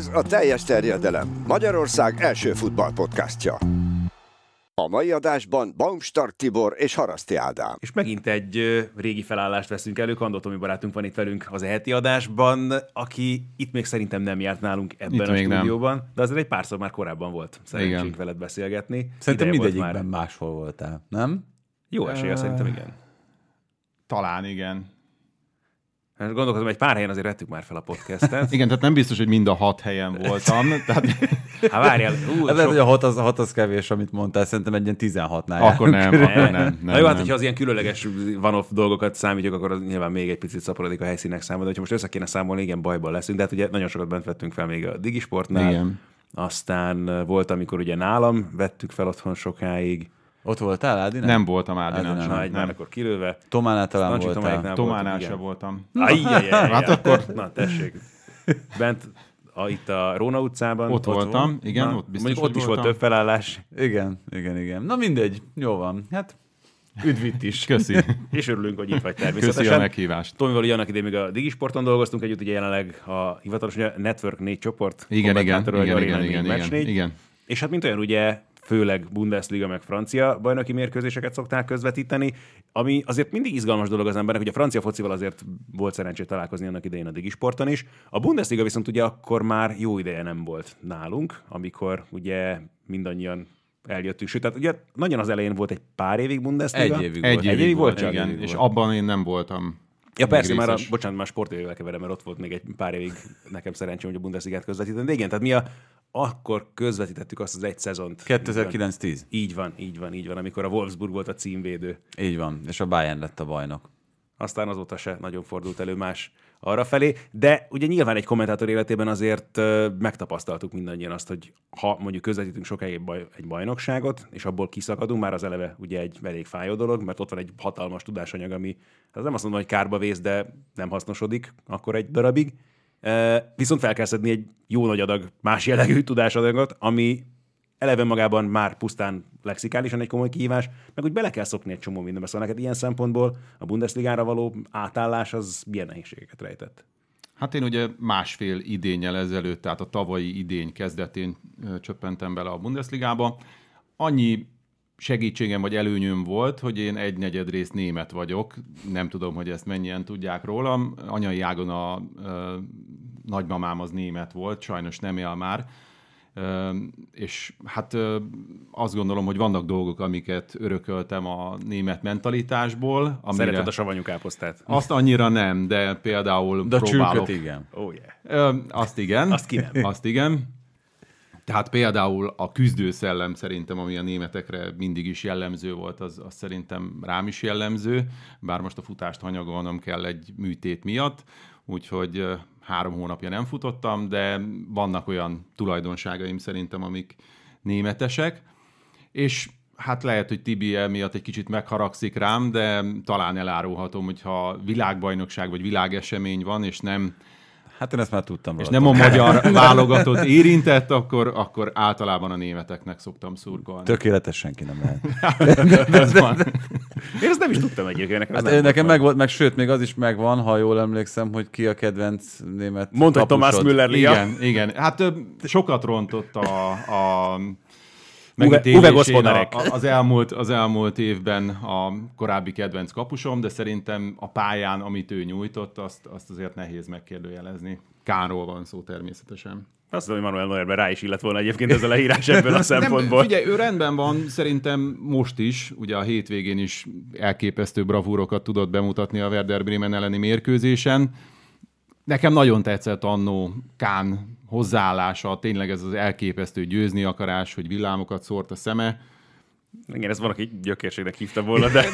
Ez a teljes terjedelem. Magyarország első futballpodcastja. A mai adásban Baumstark Tibor és Haraszti Ádám. És megint egy régi felállást veszünk elő. Kandó Tomi barátunk van itt velünk az eheti adásban, aki itt még szerintem nem járt nálunk ebben Itt a még nem. stúdióban, de azért egy párszor már korábban volt szerencsénk Igen. veled beszélgetni. Szerintem Ideje volt mindegyikben már. máshol voltál, nem? Jó esélye, szerintem igen. Talán igen. Hát Gondolkozom, egy pár helyen azért vettük már fel a podcastet. Igen, tehát nem biztos, hogy mind a hat helyen voltam. Tehát Hát várjál, ú, Hát lehet, hogy sok... a hat az, a hat az kevés, amit mondtál, szerintem egy ilyen 16-nál. akkor nem, akkor nem. nem, Na jó, hát nem. hogyha az ilyen különleges van-off dolgokat számítjuk, akkor az nyilván még egy picit szaporodik a helyszínek száma, de hogyha most össze kéne számolni, igen, bajban leszünk. De hát ugye nagyon sokat bent vettünk fel még a Digisportnál. Igen. Aztán volt, amikor ugye nálam vettük fel otthon sokáig. Ott voltál, Ádi? Nem voltam Ádinál Ádinál, sem. Na, egy már Nem. akkor kilőve. Tománál talán Nancsi voltál. Tomáiknál Tománál voltunk, sem igen. voltam. Ajjajjaj, Hát akkor- Na, tessék. Bent a, itt a Róna utcában. Ott voltam, igen, Na, ott biztos, Mondjuk ott is volt voltam. több felállás, Igen, igen, igen. Na mindegy, jó van. Hát üdv itt is. Köszi. És örülünk, hogy itt vagy Köszi a természetesen. meghívást. Tomival annak idején még a Digisporton dolgoztunk együtt, ugye jelenleg a hivatalos ugye Network 4 csoport. Igen, igen, igen, igen, igen, 4, Match igen, 4. igen. És hát mint olyan ugye főleg Bundesliga meg francia bajnoki mérkőzéseket szokták közvetíteni, ami azért mindig izgalmas dolog az embernek, hogy a francia focival azért volt szerencsé találkozni annak idején a Digisporton is. A Bundesliga viszont ugye akkor már jó ideje nem volt nálunk, amikor ugye mindannyian eljöttünk. Sőt, tehát ugye nagyon az elején volt egy pár évig Bundesliga. egy évig Egy volt. évig, évig volt volt, igen. Egy évig És volt. abban én nem voltam. Ja persze, már a, bocsánat, már sportévével keverem, mert ott volt még egy pár évig nekem szerencsém, hogy a Bundesligát közvetíteni. De igen, tehát mi a, akkor közvetítettük azt az egy szezont. 2009-10. Így van, így van, így van, amikor a Wolfsburg volt a címvédő. Így van. És a Bayern lett a bajnok. Aztán azóta se nagyon fordult elő más arra felé, de ugye nyilván egy kommentátor életében azért megtapasztaltuk mindannyian azt, hogy ha mondjuk közvetítünk sokáig egy, baj, egy bajnokságot, és abból kiszakadunk, már az eleve ugye egy elég fájó dolog, mert ott van egy hatalmas tudásanyag, ami az nem azt mondom, hogy kárba vész, de nem hasznosodik akkor egy darabig. Viszont fel kell szedni egy jó nagy adag más jellegű tudásanyagot, ami eleve magában már pusztán lexikálisan egy komoly kihívás, meg úgy bele kell szokni egy csomó mindenbe. Szóval neked ilyen szempontból a Bundesligára való átállás az milyen nehézségeket rejtett? Hát én ugye másfél idényel ezelőtt, tehát a tavalyi idény kezdetén csöppentem bele a Bundesligába. Annyi segítségem vagy előnyöm volt, hogy én egy negyed rész német vagyok. Nem tudom, hogy ezt mennyien tudják rólam. Anyai ágon a ö, nagymamám az német volt, sajnos nem él már. És hát azt gondolom, hogy vannak dolgok, amiket örököltem a német mentalitásból. Amire... Szereted a savanyú káposztát? Azt annyira nem, de például De próbálok. csülköt igen. Oh yeah. Azt igen. Azt ki nem. Azt igen. Tehát például a küzdőszellem szerintem, ami a németekre mindig is jellemző volt, az, az szerintem rám is jellemző, bár most a futást hanyagolnom kell egy műtét miatt, úgyhogy három hónapja nem futottam, de vannak olyan tulajdonságaim szerintem, amik németesek, és hát lehet, hogy Tibi miatt egy kicsit megharagszik rám, de talán elárulhatom, hogyha világbajnokság vagy világesemény van, és nem Hát én ezt már tudtam és nem a magyar válogatott érintett, akkor, akkor általában a németeknek szoktam szurkolni. Tökéletes senki nem lehet. Ez van. Én ezt nem is tudtam egyébként. Nekem, Hát nekem volt meg volt, meg sőt, még az is megvan, ha jól emlékszem, hogy ki a kedvenc német Thomas kapusod. Müller. Igen, igen. Hát sokat rontott a, a megítélésén az, elmúlt, az elmúlt évben a korábbi kedvenc kapusom, de szerintem a pályán, amit ő nyújtott, azt, azt azért nehéz megkérdőjelezni. Kánról van szó természetesen. Azt tudom, hogy Manuel Neuerben rá is illett volna egyébként ez a leírás ebből a szempontból. Nem, figyelj, ő rendben van, szerintem most is, ugye a hétvégén is elképesztő bravúrokat tudott bemutatni a Werder Bremen elleni mérkőzésen. Nekem nagyon tetszett annó Kán hozzáállása, tényleg ez az elképesztő győzni akarás, hogy villámokat szórt a szeme. Igen, ez van, aki gyökérségnek hívta volna, de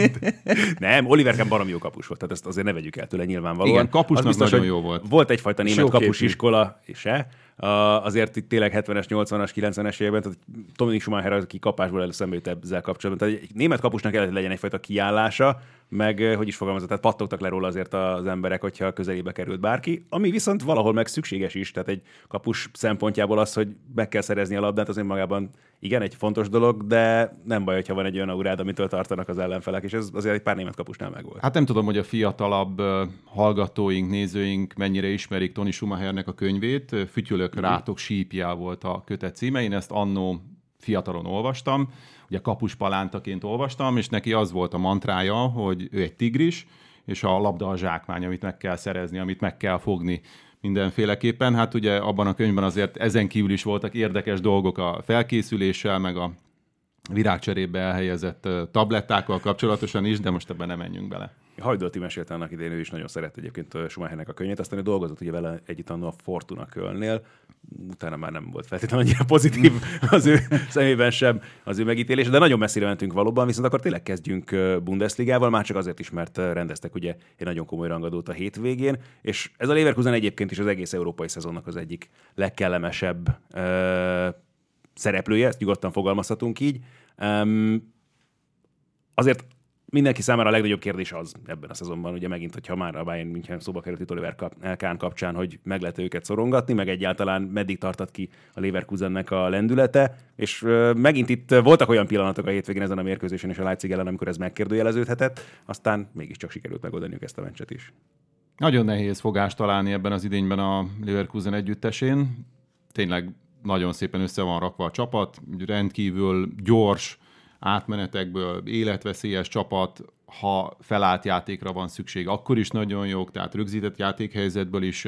nem, Oliver Kahn barom jó kapus volt, tehát ezt azért ne vegyük el tőle nyilvánvalóan. Igen, kapusnak biztos, nagyon jó volt. Volt egyfajta És német jó képű. kapusiskola, se. Uh, azért itt tényleg 70-es, 80-as, 90-es években, tehát Dominik Schumacher, aki kapásból előszembe jut ezzel kapcsolatban. Tehát egy német kapusnak kellett, legyen egyfajta kiállása, meg hogy is fogalmazott, tehát pattogtak le róla azért az emberek, hogyha közelébe került bárki, ami viszont valahol meg szükséges is, tehát egy kapus szempontjából az, hogy meg kell szerezni a labdát, az önmagában igen, egy fontos dolog, de nem baj, hogyha van egy olyan aurád, amitől tartanak az ellenfelek, és ez azért egy pár német kapusnál megvolt. Hát nem tudom, hogy a fiatalabb hallgatóink, nézőink mennyire ismerik Tony Schumachernek a könyvét. Fütyülök rátok sípjá volt a kötet címe. Én ezt annó fiatalon olvastam, ugye kapus palántaként olvastam, és neki az volt a mantrája, hogy ő egy tigris, és a labda a zsákmány, amit meg kell szerezni, amit meg kell fogni mindenféleképpen. Hát ugye abban a könyvben azért ezen kívül is voltak érdekes dolgok a felkészüléssel, meg a virágcserébe elhelyezett tablettákkal kapcsolatosan is, de most ebben nem menjünk bele. Hajdolti mesélte annak idején, ő is nagyon szeret egyébként Schumachernek a könyvét, aztán ő dolgozott ugye vele együtt annó a Fortuna Kölnél, utána már nem volt feltétlenül annyira pozitív az ő szemében sem az ő megítélés, de nagyon messzire mentünk valóban, viszont akkor tényleg kezdjünk Bundesligával, már csak azért is, mert rendeztek ugye egy nagyon komoly rangadót a hétvégén, és ez a Leverkusen egyébként is az egész európai szezonnak az egyik legkellemesebb ö, szereplője, ezt nyugodtan fogalmazhatunk így. Um, azért mindenki számára a legnagyobb kérdés az ebben a szezonban, ugye megint, hogyha már a Bayern München szóba került itt Oliver Kahn kapcsán, hogy meg lehet őket szorongatni, meg egyáltalán meddig tartat ki a Leverkusennek a lendülete, és megint itt voltak olyan pillanatok a hétvégén ezen a mérkőzésen és a Leipzig ellen, amikor ez megkérdőjeleződhetett, aztán mégiscsak sikerült megoldaniuk ezt a meccset is. Nagyon nehéz fogást találni ebben az idényben a Leverkusen együttesén. Tényleg nagyon szépen össze van rakva a csapat, rendkívül gyors átmenetekből, életveszélyes csapat, ha felállt játékra van szükség, akkor is nagyon jók, tehát rögzített játékhelyzetből is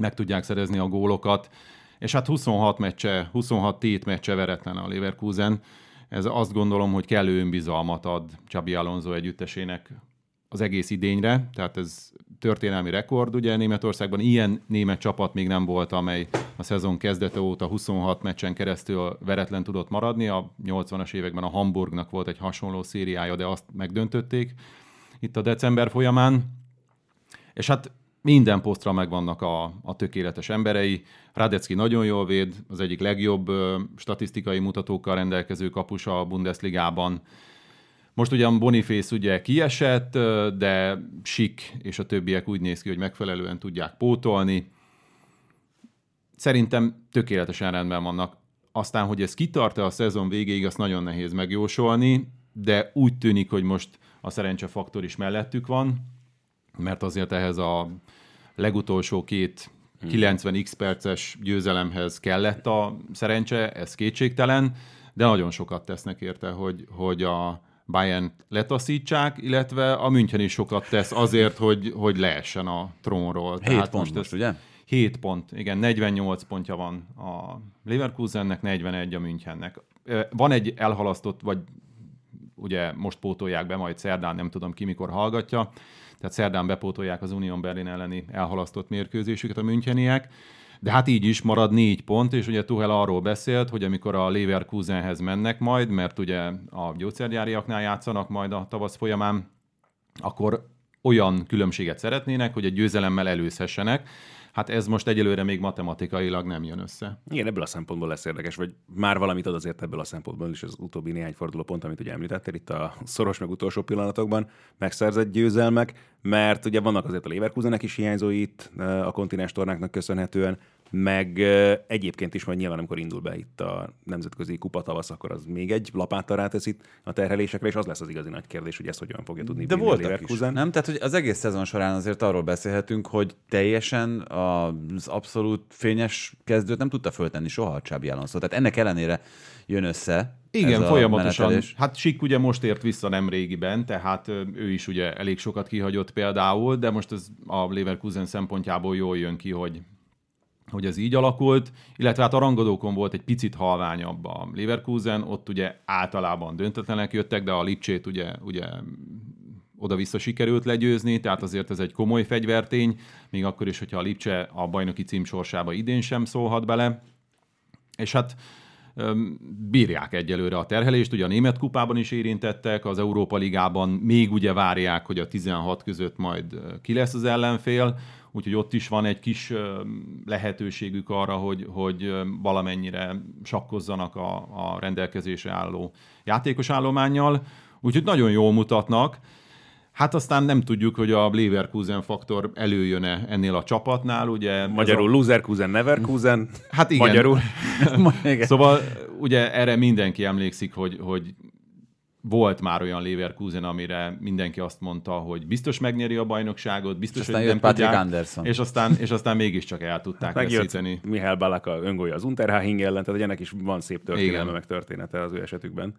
meg tudják szerezni a gólokat. És hát 26 meccse, 26 tét meccse veretlen a Leverkusen. Ez azt gondolom, hogy kellő önbizalmat ad Csabi Alonso együttesének az egész idényre, tehát ez történelmi rekord, ugye Németországban ilyen német csapat még nem volt, amely a szezon kezdete óta 26 meccsen keresztül veretlen tudott maradni, a 80-as években a Hamburgnak volt egy hasonló szériája, de azt megdöntötték itt a december folyamán, és hát minden posztra megvannak a, a tökéletes emberei. Radecki nagyon jól véd, az egyik legjobb ö, statisztikai mutatókkal rendelkező kapus a Bundesligában. Most ugyan Boniface ugye kiesett, de Sik és a többiek úgy néz ki, hogy megfelelően tudják pótolni. Szerintem tökéletesen rendben vannak. Aztán, hogy ez kitart-e a szezon végéig, azt nagyon nehéz megjósolni, de úgy tűnik, hogy most a szerencsefaktor is mellettük van, mert azért ehhez a legutolsó két 90x perces győzelemhez kellett a szerencse, ez kétségtelen, de nagyon sokat tesznek érte, hogy, hogy a Bayern letaszítsák, illetve a München is sokat tesz azért, hogy, hogy leessen a trónról. 7 pont most, most, ugye? 7 pont, igen, 48 pontja van a Leverkusennek, 41 a Münchennek. Van egy elhalasztott, vagy ugye most pótolják be, majd szerdán, nem tudom ki mikor hallgatja, tehát szerdán bepótolják az Union Berlin elleni elhalasztott mérkőzésüket a müncheniek, de hát így is marad négy pont, és ugye Tuchel arról beszélt, hogy amikor a Leverkusenhez mennek majd, mert ugye a gyógyszergyáriaknál játszanak majd a tavasz folyamán, akkor olyan különbséget szeretnének, hogy egy győzelemmel előzhessenek. Hát ez most egyelőre még matematikailag nem jön össze. Igen, ebből a szempontból lesz érdekes, vagy már valamit ad azért ebből a szempontból is az utóbbi néhány fordulópont, amit ugye említettél itt a szoros meg utolsó pillanatokban megszerzett győzelmek, mert ugye vannak azért a Leverkusennek is hiányzói itt eh, a kontinens tornáknak köszönhetően, meg egyébként is majd nyilván, amikor indul be itt a nemzetközi kupa tavasz, akkor az még egy lapáttal rátesz itt a terhelésekre, és az lesz az igazi nagy kérdés, hogy ezt hogyan fogja tudni De a voltak is, Leverkusen. nem? Tehát, hogy az egész szezon során azért arról beszélhetünk, hogy teljesen az abszolút fényes kezdőt nem tudta föltenni soha a Csábi Alonso. Tehát ennek ellenére jön össze Igen, ez a folyamatosan. menetelés. Hát Sik ugye most ért vissza nem régiben, tehát ő is ugye elég sokat kihagyott például, de most ez a Leverkusen szempontjából jól jön ki, hogy hogy ez így alakult, illetve hát a rangadókon volt egy picit halványabb a Leverkusen, ott ugye általában döntetlenek jöttek, de a Lipcsét ugye, ugye oda-vissza sikerült legyőzni, tehát azért ez egy komoly fegyvertény, még akkor is, hogyha a Lipcse a bajnoki cím sorsába idén sem szólhat bele. És hát bírják egyelőre a terhelést, ugye a német kupában is érintettek, az Európa Ligában még ugye várják, hogy a 16 között majd ki lesz az ellenfél, úgyhogy ott is van egy kis lehetőségük arra, hogy, hogy valamennyire sakkozzanak a, a rendelkezésre álló játékos állományjal, úgyhogy nagyon jól mutatnak. Hát aztán nem tudjuk, hogy a Leverkusen faktor előjön-e ennél a csapatnál, ugye. Magyarul a... Loserkusen, Neverkusen. Hát igen. Magyarul. Igen. Szóval ugye erre mindenki emlékszik, hogy, hogy volt már olyan Leverkusen, amire mindenki azt mondta, hogy biztos megnyeri a bajnokságot, biztos, És aztán hogy nem Patrick tudják, Anderson. És aztán, és aztán mégiscsak el tudták Megjött veszíteni. Mihály Balaka öngolja az Unterhaching ellen, tehát ennek is van szép történelme, Igen. meg története az ő esetükben.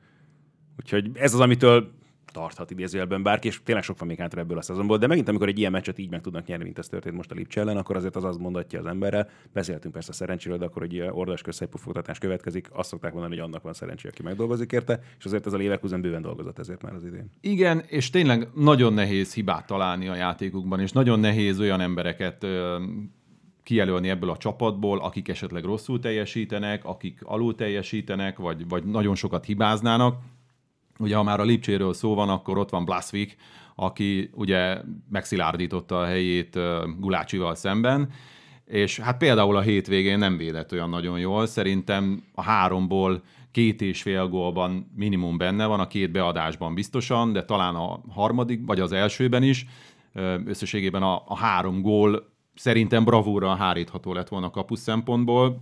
Úgyhogy ez az, amitől tarthat idézőjelben bárki, és tényleg sok van még hátra ebből a szezonból, de megint amikor egy ilyen meccset így meg tudnak nyerni, mint ez történt most a Lipcse ellen, akkor azért az azt mondatja az emberre. Beszéltünk persze szerencséről, de akkor egy ordas közszegypufogtatás következik, azt szokták mondani, hogy annak van szerencsé, aki megdolgozik érte, és azért ez a Leverkusen bőven dolgozott ezért már az idén. Igen, és tényleg nagyon nehéz hibát találni a játékukban, és nagyon nehéz olyan embereket ö, kijelölni ebből a csapatból, akik esetleg rosszul teljesítenek, akik alul teljesítenek, vagy, vagy nagyon sokat hibáznának. Ugye, ha már a Lipcséről szó van, akkor ott van Blasvik, aki ugye megszilárdította a helyét Gulácsival szemben, és hát például a hétvégén nem védett olyan nagyon jól. Szerintem a háromból két és fél gólban minimum benne van, a két beadásban biztosan, de talán a harmadik, vagy az elsőben is. Összességében a, a három gól szerintem bravúra hárítható lett volna kapus szempontból.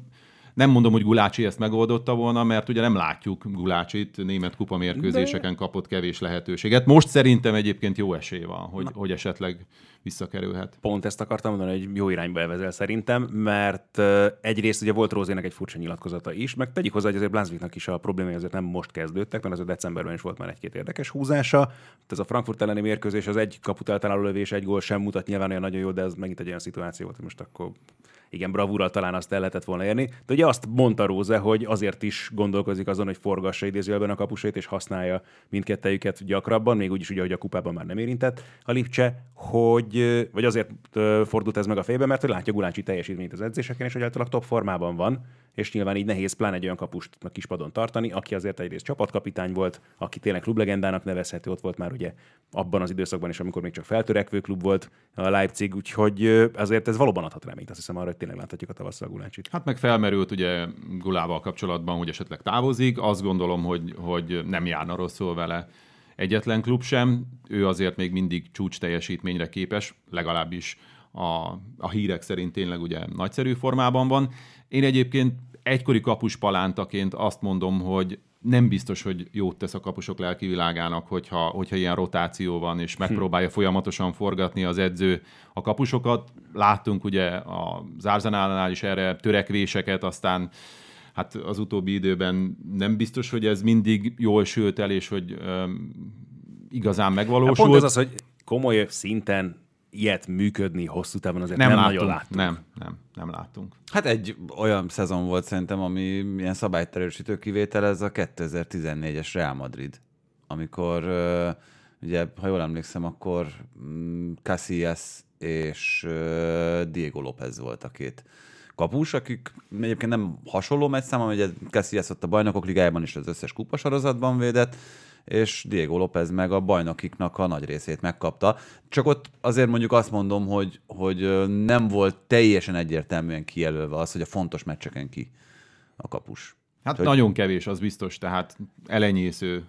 Nem mondom, hogy Gulácsi ezt megoldotta volna, mert ugye nem látjuk Gulácsit, német kupa mérkőzéseken kapott kevés lehetőséget. Most szerintem egyébként jó esély van, hogy, hogy esetleg visszakerülhet. Pont ezt akartam mondani, hogy jó irányba elvezel szerintem, mert egyrészt ugye volt Rózének egy furcsa nyilatkozata is, meg tegyük hozzá, hogy azért Blanzviknak is a problémái azért nem most kezdődtek, mert azért decemberben is volt már egy-két érdekes húzása. Ez a Frankfurt elleni mérkőzés, az egy kaput eltaláló lövés, egy gól sem mutat nyilván olyan nagyon jó, de ez megint egy olyan szituáció volt, hogy most akkor igen, bravúrral talán azt el lehetett volna érni. De ugye azt mondta Róze, hogy azért is gondolkozik azon, hogy forgassa idézőjelben a kapusait, és használja mindkettejüket gyakrabban, még úgyis ugye, hogy a kupában már nem érintett a Lipcse, hogy, vagy azért fordult ez meg a fejbe, mert hogy látja Gulácsi teljesítményt az edzéseken, és hogy általában top formában van, és nyilván így nehéz pláne egy olyan kapust a kispadon tartani, aki azért egyrészt csapatkapitány volt, aki tényleg klublegendának nevezhető, ott volt már ugye abban az időszakban is, amikor még csak feltörekvő klub volt a Leipzig, úgyhogy azért ez valóban adhat reményt, azt hiszem arra, hogy tényleg láthatjuk a tavasszal Gulácsit. Hát meg felmerült ugye Gulával kapcsolatban, hogy esetleg távozik. Azt gondolom, hogy, hogy nem járna rosszul vele egyetlen klub sem. Ő azért még mindig csúcs teljesítményre képes, legalábbis a, a hírek szerint tényleg ugye nagyszerű formában van. Én egyébként egykori kapus palántaként azt mondom, hogy nem biztos, hogy jót tesz a kapusok lelki világának, hogyha, hogyha ilyen rotáció van, és megpróbálja folyamatosan forgatni az edző a kapusokat. Láttunk ugye az Arsenalnál is erre törekvéseket, aztán hát az utóbbi időben nem biztos, hogy ez mindig jól sült el, és hogy öm, igazán Hát megvalósult. pont ez az, hogy komoly szinten ilyet működni hosszú távon azért nem, nem láttunk, nagyon láttunk. Nem, nem, nem láttunk. Hát egy olyan szezon volt szerintem, ami ilyen szabályterősítő kivétel, ez a 2014-es Real Madrid, amikor ugye, ha jól emlékszem, akkor mm, Casillas és Diego López volt a két kapus, akik egyébként nem hasonló meccszám, ugye Casillas ott a bajnokok ligájában is az összes kupasorozatban védett, és Diego López meg a bajnokiknak a nagy részét megkapta. Csak ott azért mondjuk azt mondom, hogy, hogy nem volt teljesen egyértelműen kijelölve az, hogy a fontos meccseken ki a kapus. Hát hogy... nagyon kevés, az biztos, tehát elenyésző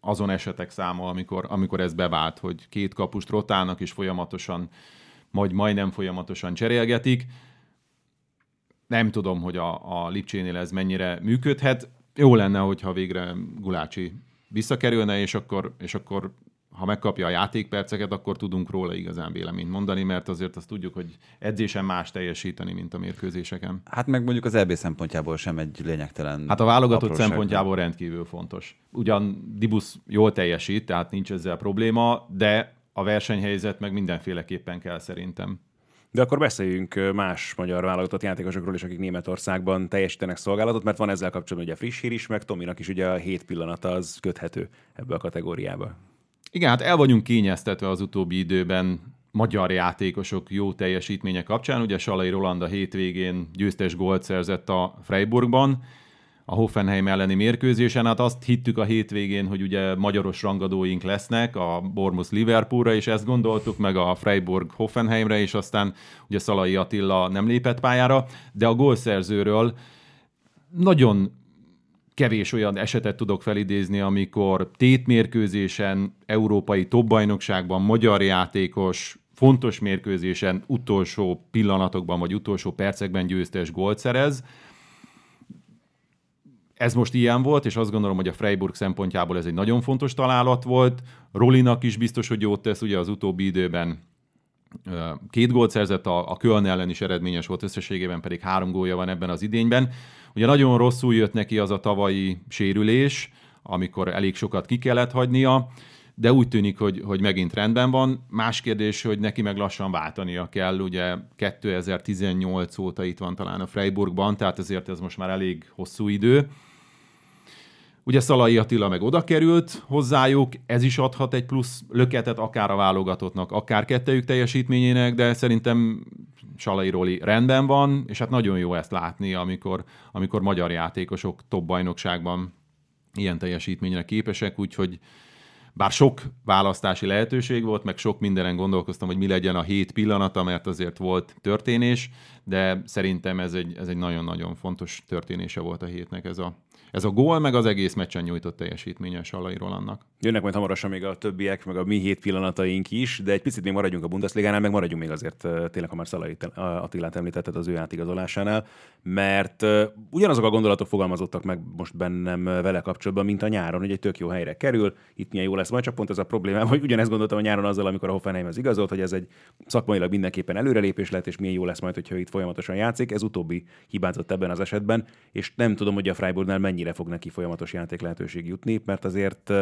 azon esetek száma, amikor, amikor ez bevált, hogy két kapust rotálnak, és folyamatosan, majd majdnem folyamatosan cserélgetik. Nem tudom, hogy a, a Lipcsénél ez mennyire működhet. Jó lenne, hogyha végre Gulácsi visszakerülne, és akkor, és akkor ha megkapja a játékperceket, akkor tudunk róla igazán véleményt mondani, mert azért azt tudjuk, hogy edzésen más teljesíteni, mint a mérkőzéseken. Hát meg mondjuk az EB szempontjából sem egy lényegtelen Hát a válogatott apróság. szempontjából rendkívül fontos. Ugyan Dibusz jól teljesít, tehát nincs ezzel probléma, de a versenyhelyzet meg mindenféleképpen kell szerintem. De akkor beszéljünk más magyar válogatott játékosokról is, akik Németországban teljesítenek szolgálatot, mert van ezzel kapcsolatban ugye friss hír is, meg Tominak is ugye a hét pillanata az köthető ebbe a kategóriába. Igen, hát el vagyunk kényeztetve az utóbbi időben magyar játékosok jó teljesítménye kapcsán. Ugye Salai Roland a hétvégén győztes gólt szerzett a Freiburgban, a Hoffenheim elleni mérkőzésen. Hát azt hittük a hétvégén, hogy ugye magyaros rangadóink lesznek a Bournemouth Liverpoolra, és ezt gondoltuk meg a Freiburg Hoffenheimre, és aztán ugye Szalai Attila nem lépett pályára, de a gólszerzőről nagyon kevés olyan esetet tudok felidézni, amikor tétmérkőzésen, európai topbajnokságban magyar játékos fontos mérkőzésen utolsó pillanatokban vagy utolsó percekben győztes gólt szerez. Ez most ilyen volt, és azt gondolom, hogy a Freiburg szempontjából ez egy nagyon fontos találat volt. Rolinak is biztos, hogy jót tesz, ugye az utóbbi időben két gólt szerzett, a, a Köln ellen is eredményes volt, összességében pedig három gólja van ebben az idényben. Ugye nagyon rosszul jött neki az a tavalyi sérülés, amikor elég sokat ki kellett hagynia, de úgy tűnik, hogy, hogy megint rendben van. Más kérdés, hogy neki meg lassan váltania kell, ugye 2018 óta itt van talán a Freiburgban, tehát ezért ez most már elég hosszú idő. Ugye Szalai Attila meg oda került hozzájuk, ez is adhat egy plusz löketet akár a válogatottnak, akár kettejük teljesítményének, de szerintem Salai Roli rendben van, és hát nagyon jó ezt látni, amikor, amikor magyar játékosok top bajnokságban ilyen teljesítményre képesek, úgyhogy bár sok választási lehetőség volt, meg sok mindenen gondolkoztam, hogy mi legyen a hét pillanata, mert azért volt történés, de szerintem ez egy, ez egy nagyon-nagyon fontos történése volt a hétnek ez a, ez a gól, meg az egész meccsen nyújtott teljesítménye Salai Rolandnak. Jönnek majd hamarosan még a többiek, meg a mi hét pillanataink is, de egy picit még maradjunk a Bundesligánál, meg maradjunk még azért tényleg, ha már Szalai Attilát említetted az ő átigazolásánál, mert ugyanazok a gondolatok fogalmazottak meg most bennem vele kapcsolatban, mint a nyáron, hogy egy tök jó helyre kerül, itt milyen jó lesz majd, csak pont ez a problémám, hogy ugyanezt gondoltam a nyáron azzal, amikor a Hoffenheim az igazolt, hogy ez egy szakmailag mindenképpen előrelépés lett, és milyen jó lesz majd, hogyha itt folyamatosan játszik. Ez utóbbi hibázott ebben az esetben, és nem tudom, hogy a Freiburgnál mennyire fog neki folyamatos játék lehetőség jutni, mert azért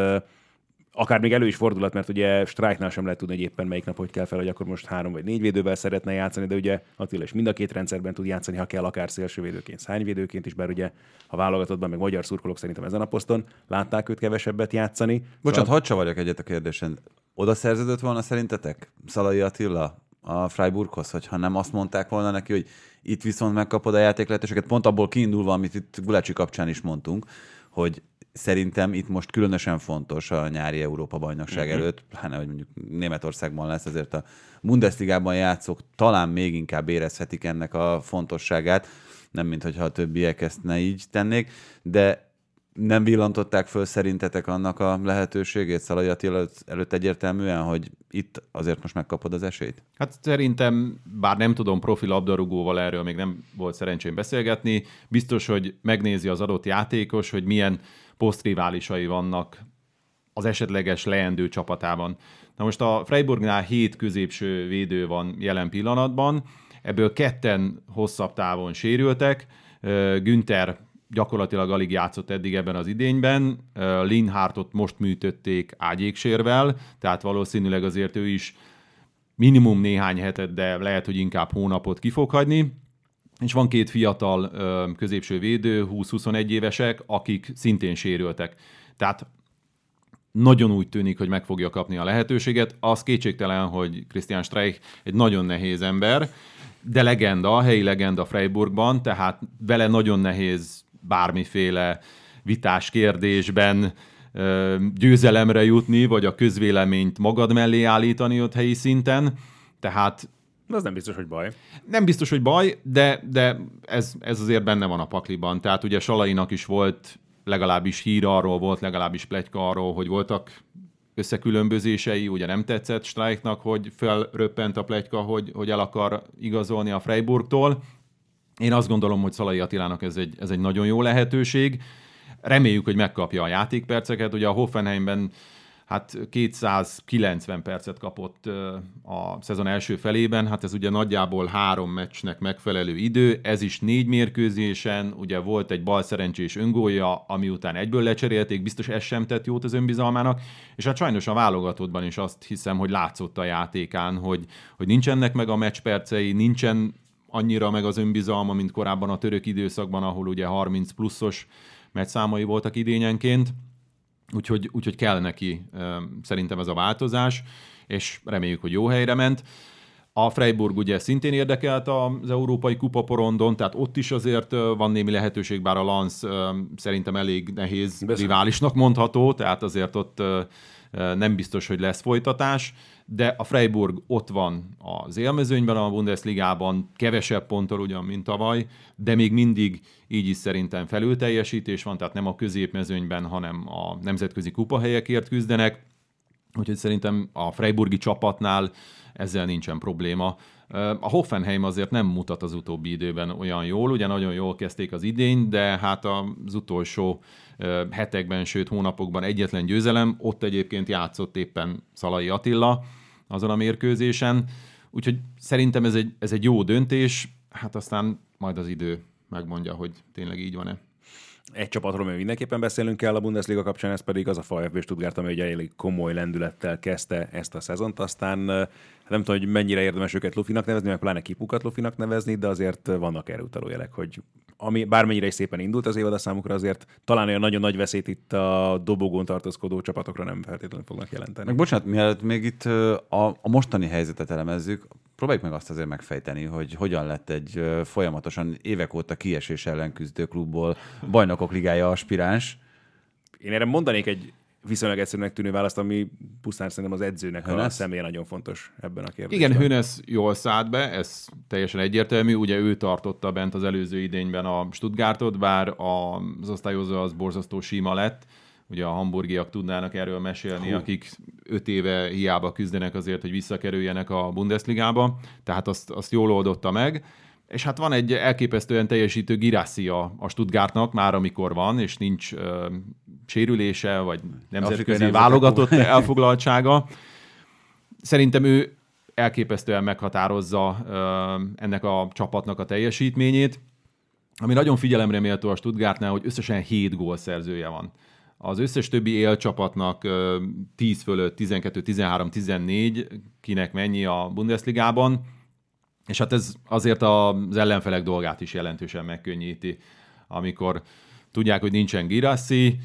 akár még elő is fordulat, mert ugye Strike-nál sem lehet tudni, hogy éppen melyik nap hogy kell fel, hogy akkor most három vagy négy védővel szeretne játszani, de ugye Attila is mind a két rendszerben tud játszani, ha kell, akár szélsővédőként, szányvédőként is, bár ugye a válogatottban, meg magyar szurkolók szerintem ezen a poszton látták őt kevesebbet játszani. Bocsánat, szóval... hadd csavarjak egyet a kérdésen. Oda szerződött volna szerintetek Szalai Attila a Freiburghoz, hogyha nem azt mondták volna neki, hogy itt viszont megkapod a játék lehetőséget, pont abból kiindulva, amit itt Gulácsi kapcsán is mondtunk, hogy szerintem itt most különösen fontos a nyári Európa bajnokság uh-huh. előtt, pláne, hogy mondjuk Németországban lesz, azért a Bundesligában játszók talán még inkább érezhetik ennek a fontosságát, nem mint hogyha a többiek ezt ne így tennék, de nem villantották föl szerintetek annak a lehetőségét Szalai Attila előtt egyértelműen, hogy itt azért most megkapod az esélyt? Hát szerintem, bár nem tudom profi labdarúgóval erről még nem volt szerencsém beszélgetni, biztos, hogy megnézi az adott játékos, hogy milyen posztriválisai vannak az esetleges leendő csapatában. Na most a Freiburgnál hét középső védő van jelen pillanatban, ebből ketten hosszabb távon sérültek, Günther gyakorlatilag alig játszott eddig ebben az idényben. Linhártot most műtötték ágyéksérvel, tehát valószínűleg azért ő is minimum néhány hetet, de lehet, hogy inkább hónapot ki fog hagyni. És van két fiatal középső védő, 20-21 évesek, akik szintén sérültek. Tehát nagyon úgy tűnik, hogy meg fogja kapni a lehetőséget. Az kétségtelen, hogy Christian Streich egy nagyon nehéz ember, de legenda, helyi legenda Freiburgban, tehát vele nagyon nehéz bármiféle vitás kérdésben győzelemre jutni, vagy a közvéleményt magad mellé állítani ott helyi szinten. Tehát az nem biztos, hogy baj. Nem biztos, hogy baj, de, de ez, ez azért benne van a pakliban. Tehát ugye Salainak is volt legalábbis hír arról, volt legalábbis plegyka arról, hogy voltak összekülönbözései, ugye nem tetszett Strike-nak, hogy felröppent a plegyka, hogy, hogy el akar igazolni a Freiburgtól. Én azt gondolom, hogy Szalai Attilának ez egy, ez egy nagyon jó lehetőség. Reméljük, hogy megkapja a játékperceket. Ugye a Hoffenheimben hát 290 percet kapott a szezon első felében, hát ez ugye nagyjából három meccsnek megfelelő idő, ez is négy mérkőzésen, ugye volt egy bal szerencsés öngólja, ami után egyből lecserélték, biztos ez sem tett jót az önbizalmának, és hát sajnos a válogatottban is azt hiszem, hogy látszott a játékán, hogy, hogy nincsenek meg a meccspercei, nincsen annyira meg az önbizalma, mint korábban a török időszakban, ahol ugye 30 pluszos meccszámai voltak idényenként, úgyhogy, úgyhogy kell neki szerintem ez a változás, és reméljük, hogy jó helyre ment. A Freiburg ugye szintén érdekelt az Európai Kupa porondon, tehát ott is azért van némi lehetőség, bár a Lance szerintem elég nehéz Beszél. riválisnak mondható, tehát azért ott nem biztos, hogy lesz folytatás, de a Freiburg ott van az élmezőnyben, a Bundesligában kevesebb ponttal ugyan, mint tavaly, de még mindig így is szerintem felülteljesítés van, tehát nem a középmezőnyben, hanem a nemzetközi kupahelyekért küzdenek, úgyhogy szerintem a Freiburgi csapatnál ezzel nincsen probléma. A Hoffenheim azért nem mutat az utóbbi időben olyan jól, ugye nagyon jól kezdték az idény, de hát az utolsó hetekben, sőt hónapokban egyetlen győzelem, ott egyébként játszott éppen Szalai Attila azon a mérkőzésen, úgyhogy szerintem ez egy, ez egy jó döntés, hát aztán majd az idő megmondja, hogy tényleg így van-e egy csapatról még mindenképpen beszélünk kell a Bundesliga kapcsán, ez pedig az a VfB Stuttgart, ami egy elég komoly lendülettel kezdte ezt a szezont, aztán nem tudom, hogy mennyire érdemes őket Lufinak nevezni, meg pláne kipukat Lufinak nevezni, de azért vannak erre utaló jelek, hogy ami bármennyire is szépen indult az évad a számukra, azért talán olyan nagyon nagy veszélyt itt a dobogón tartózkodó csapatokra nem feltétlenül fognak jelenteni. Meg bocsánat, mielőtt még itt a, a mostani helyzetet elemezzük, próbáljuk meg azt azért megfejteni, hogy hogyan lett egy folyamatosan évek óta kiesés ellen küzdő klubból bajnokok ligája aspiráns. Én erre mondanék egy viszonylag egyszerűnek tűnő választ, ami pusztán szerintem az edzőnek Hönesz? a személye nagyon fontos ebben a kérdésben. Igen, Hönesz jól szállt be, ez teljesen egyértelmű. Ugye ő tartotta bent az előző idényben a Stuttgartot, bár az osztályozó az borzasztó síma lett. Ugye a hamburgiak tudnának erről mesélni, Hú. akik öt éve hiába küzdenek azért, hogy visszakerüljenek a Bundesligába. Tehát azt, azt jól oldotta meg és hát van egy elképesztően teljesítő Girassi a, Stuttgartnak, már amikor van, és nincs ö, sérülése, vagy nemzetközi válogatott elfoglaltsága. Szerintem ő elképesztően meghatározza ö, ennek a csapatnak a teljesítményét. Ami nagyon figyelemre méltó a Stuttgartnál, hogy összesen 7 gólszerzője van. Az összes többi élcsapatnak 10 fölött, 12, 13, 14, kinek mennyi a Bundesligában, és hát ez azért az ellenfelek dolgát is jelentősen megkönnyíti, amikor tudják, hogy nincsen Girassi,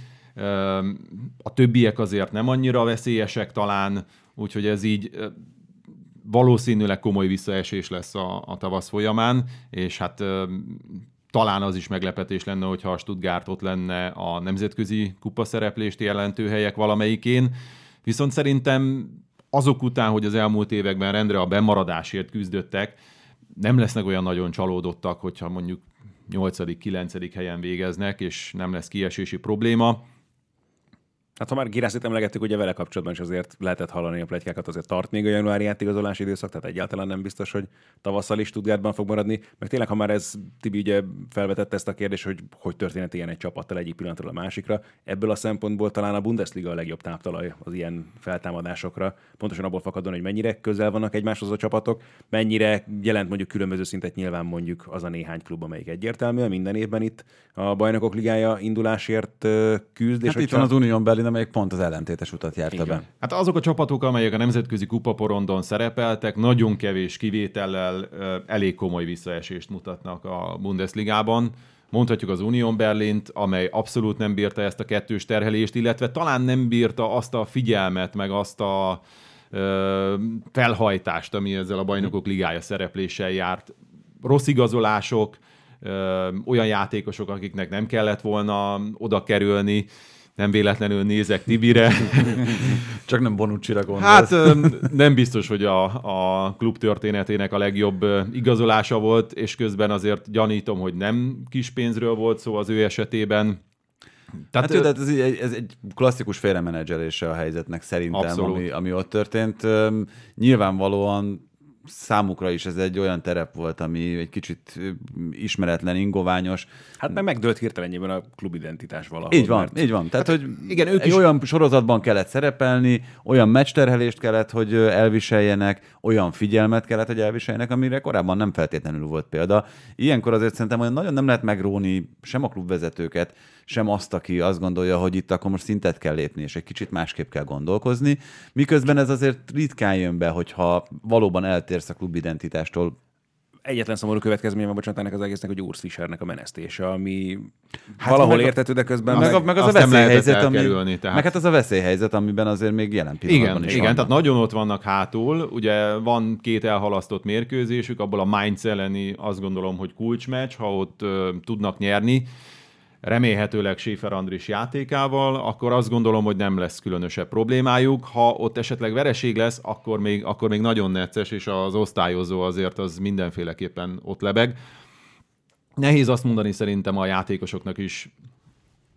a többiek azért nem annyira veszélyesek talán, úgyhogy ez így valószínűleg komoly visszaesés lesz a, a tavasz folyamán, és hát talán az is meglepetés lenne, hogyha a Stuttgart ott lenne a nemzetközi kupaszereplést jelentő helyek valamelyikén. Viszont szerintem azok után, hogy az elmúlt években rendre a bemaradásért küzdöttek, nem lesznek olyan nagyon csalódottak, hogyha mondjuk 8.-9. helyen végeznek, és nem lesz kiesési probléma. Hát ha már Girászit emlegettük, ugye vele kapcsolatban is azért lehetett hallani a plegykákat, azért tart még a januári átigazolási időszak, tehát egyáltalán nem biztos, hogy tavasszal is Stuttgartban fog maradni. Meg tényleg, ha már ez Tibi ugye felvetette ezt a kérdést, hogy hogy történhet ilyen egy csapattal egyik pillanatról a másikra, ebből a szempontból talán a Bundesliga a legjobb táptalaj az ilyen feltámadásokra, pontosan abból fakadóan, hogy mennyire közel vannak egymáshoz a csapatok, mennyire jelent mondjuk különböző szintet nyilván mondjuk az a néhány klub, amelyik egyértelműen minden évben itt a bajnokok ligája indulásért küzd. Hát és itt van az Unión belül amelyik pont az ellentétes utat járta Igen. be. Hát azok a csapatok, amelyek a nemzetközi kupaporondon szerepeltek, nagyon kevés kivétellel elég komoly visszaesést mutatnak a Bundesligában. Mondhatjuk az Union Berlint, amely abszolút nem bírta ezt a kettős terhelést, illetve talán nem bírta azt a figyelmet, meg azt a ö, felhajtást, ami ezzel a bajnokok ligája szerepléssel járt. Rossz igazolások, ö, olyan játékosok, akiknek nem kellett volna oda kerülni, nem véletlenül nézek Tibire. Csak nem Bonucci-ra gondolsz. Hát nem biztos, hogy a, a klub történetének a legjobb igazolása volt, és közben azért gyanítom, hogy nem kis pénzről volt szó az ő esetében. Tehát, hát, ő, ez, egy, ez egy klasszikus félremenedzselése a helyzetnek szerintem, ami, ami ott történt. Nyilvánvalóan számukra is ez egy olyan terep volt, ami egy kicsit ismeretlen, ingoványos. Hát meg megdőlt hirtelenjében a klubidentitás valahol. Így van, mert... így van. Tehát, hát, hogy igen, ők is... olyan sorozatban kellett szerepelni, olyan meccsterhelést kellett, hogy elviseljenek, olyan figyelmet kellett, hogy elviseljenek, amire korábban nem feltétlenül volt példa. Ilyenkor azért szerintem olyan nagyon nem lehet megróni sem a klubvezetőket, sem azt, aki azt gondolja, hogy itt akkor most szintet kell lépni, és egy kicsit másképp kell gondolkozni. Miközben ez azért ritkán jön be, hogyha valóban eltérsz a klub identitástól egyetlen szomorú következménye van, bocsánat, ennek az egésznek, hogy Urs Fischernek a menesztése, ami hát valahol meg a- értető, de közben Meg, meg, meg az a veszélyhelyzet, ami, tehát- meg hát az a veszélyhelyzet, amiben azért még jelen pillanatban Igen, is igen vannak. tehát nagyon ott vannak hátul. Ugye van két elhalasztott mérkőzésük, abból a Mainz elleni azt gondolom, hogy kulcsmeccs, ha ott ö, tudnak nyerni, remélhetőleg Schäfer Andris játékával, akkor azt gondolom, hogy nem lesz különösebb problémájuk. Ha ott esetleg vereség lesz, akkor még, akkor még nagyon necces, és az osztályozó azért az mindenféleképpen ott lebeg. Nehéz azt mondani szerintem a játékosoknak is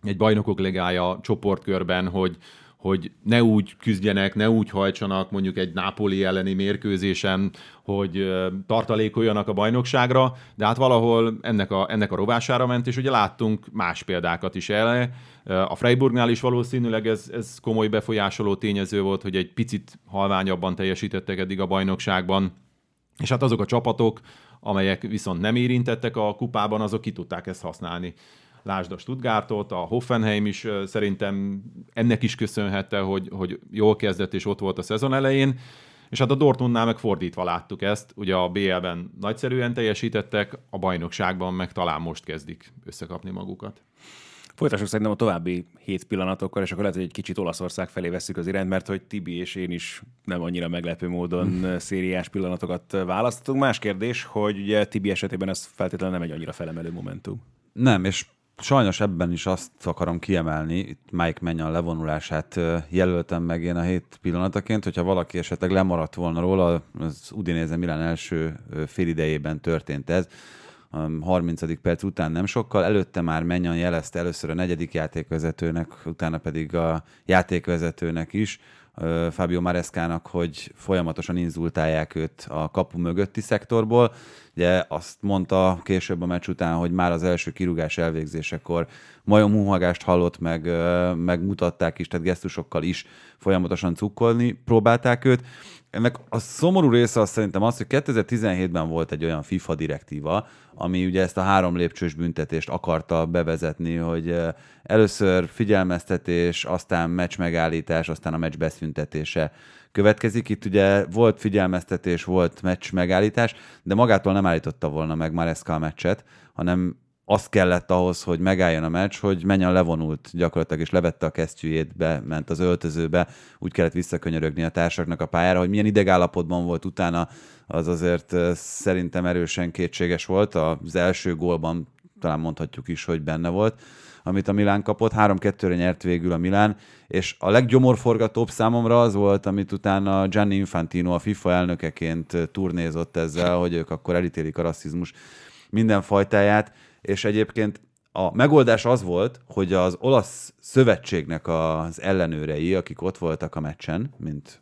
egy bajnokok ligája csoportkörben, hogy, hogy ne úgy küzdjenek, ne úgy hajtsanak mondjuk egy Napoli elleni mérkőzésen, hogy tartalékoljanak a bajnokságra, de hát valahol ennek a, ennek a rovására ment, és ugye láttunk más példákat is el. A Freiburgnál is valószínűleg ez, ez komoly befolyásoló tényező volt, hogy egy picit halványabban teljesítettek eddig a bajnokságban, és hát azok a csapatok, amelyek viszont nem érintettek a kupában, azok ki tudták ezt használni. Lásd a Stuttgartot, a Hoffenheim is szerintem ennek is köszönhette, hogy, hogy jól kezdett és ott volt a szezon elején, és hát a Dortmundnál meg fordítva láttuk ezt, ugye a BL-ben nagyszerűen teljesítettek, a bajnokságban meg talán most kezdik összekapni magukat. Folytassuk szerintem a további hét pillanatokkal, és akkor lehet, hogy egy kicsit Olaszország felé vesszük az irányt, mert hogy Tibi és én is nem annyira meglepő módon szériás pillanatokat választottunk. Más kérdés, hogy ugye Tibi esetében ez feltétlenül nem egy annyira felemelő momentum. Nem, és sajnos ebben is azt akarom kiemelni, itt Mike Menyan levonulását jelöltem meg én a hét pillanataként, hogyha valaki esetleg lemaradt volna róla, az Udinéze Milán első ö, félidejében történt ez, a 30. perc után nem sokkal, előtte már Menyan jelezte először a negyedik játékvezetőnek, utána pedig a játékvezetőnek is, Fábio Mareskának, hogy folyamatosan inzultálják őt a kapu mögötti szektorból. Ugye azt mondta később a meccs után, hogy már az első kirúgás elvégzésekor majom huhagást hallott, meg, ö, megmutatták is, tehát gesztusokkal is folyamatosan cukkolni próbálták őt. Ennek a szomorú része az szerintem az, hogy 2017-ben volt egy olyan FIFA direktíva, ami ugye ezt a három lépcsős büntetést akarta bevezetni, hogy először figyelmeztetés, aztán meccs megállítás, aztán a meccs beszüntetése következik. Itt ugye volt figyelmeztetés, volt meccs megállítás, de magától nem állította volna meg Maresca a meccset, hanem az kellett ahhoz, hogy megálljon a meccs, hogy menjen levonult gyakorlatilag, és levette a kesztyűjét, ment az öltözőbe, úgy kellett visszakönyörögni a társaknak a pályára, hogy milyen idegállapotban volt utána, az azért szerintem erősen kétséges volt. Az első gólban talán mondhatjuk is, hogy benne volt, amit a Milán kapott. 3-2-re nyert végül a Milán, és a leggyomorforgatóbb számomra az volt, amit utána Gianni Infantino a FIFA elnökeként turnézott ezzel, hogy ők akkor elítélik a rasszizmus minden fajtáját, és egyébként a megoldás az volt, hogy az olasz szövetségnek az ellenőrei, akik ott voltak a meccsen, mint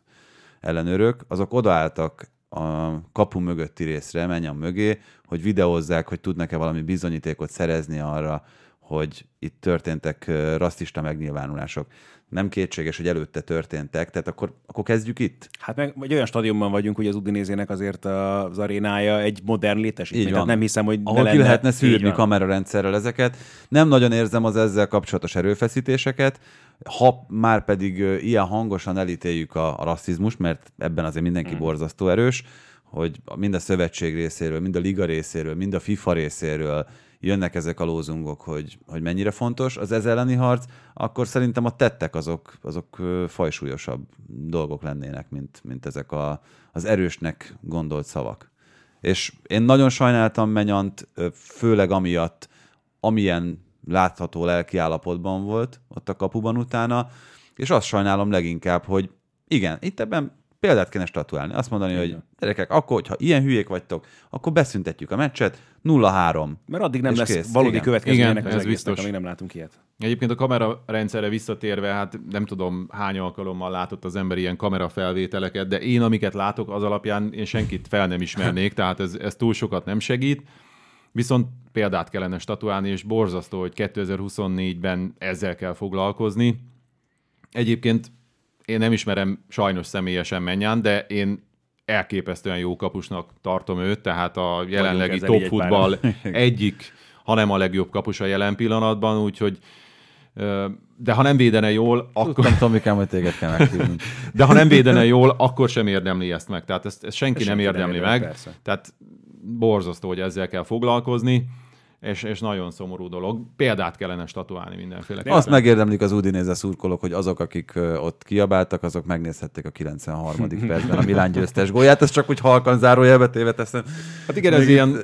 ellenőrök, azok odaálltak a kapu mögötti részre, menjen mögé, hogy videózzák, hogy tudnak-e valami bizonyítékot szerezni arra, hogy itt történtek rasszista megnyilvánulások. Nem kétséges, hogy előtte történtek, tehát akkor, akkor kezdjük itt. Hát meg egy olyan stadionban vagyunk, hogy az Udinézének azért az arénája egy modern létesítmény. Tehát nem hiszem, hogy Ahol ne ki lehetne szűrni kamerarendszerrel ezeket. Nem nagyon érzem az ezzel kapcsolatos erőfeszítéseket, ha már pedig ilyen hangosan elítéljük a, a rasszizmust, mert ebben azért mindenki Hmm. borzasztó erős, hogy mind a szövetség részéről, mind a liga részéről, mind a FIFA részéről jönnek ezek a lózungok, hogy, hogy mennyire fontos az ez elleni harc, akkor szerintem a tettek azok, azok fajsúlyosabb dolgok lennének, mint, mint ezek a, az erősnek gondolt szavak. És én nagyon sajnáltam Menyant, főleg amiatt, amilyen látható lelki állapotban volt ott a kapuban utána, és azt sajnálom leginkább, hogy igen, itt ebben példát kéne statuálni. Azt mondani, hogy gyerekek, akkor, hogyha ilyen hülyék vagytok, akkor beszüntetjük a meccset, 0-3. Mert addig nem lesz kész. valódi Igen. következménye Igen, ennek az ez egésznek, biztos. amíg nem látunk ilyet. Egyébként a kamera rendszerre visszatérve, hát nem tudom hány alkalommal látott az ember ilyen kamerafelvételeket, de én amiket látok, az alapján én senkit fel nem ismernék, tehát ez, ez túl sokat nem segít. Viszont példát kellene statuálni, és borzasztó, hogy 2024-ben ezzel kell foglalkozni. Egyébként én nem ismerem sajnos személyesen Mennyán, de én elképesztően jó kapusnak tartom őt, tehát a jelenlegi top egy futball egyik, hanem a legjobb kapus a jelen pillanatban, úgyhogy de ha nem védene jól, akkor, Tudtam, Tomikám, hogy téged kell de ha nem védene jól, akkor sem érdemli ezt meg. Tehát ezt, ezt senki Ezt nem senki nem érdemli érdemli, meg. persze. Tehát borzasztó, hogy ezzel kell foglalkozni és, és nagyon szomorú dolog. Példát kellene statuálni mindenféle. Azt megérdemlik az Udinéze szurkolók, hogy azok, akik ott kiabáltak, azok megnézhették a 93. percben a Milán győztes gólját. Ez csak úgy halkan zárójelbe téve teszem. Hát igen, ez ilyen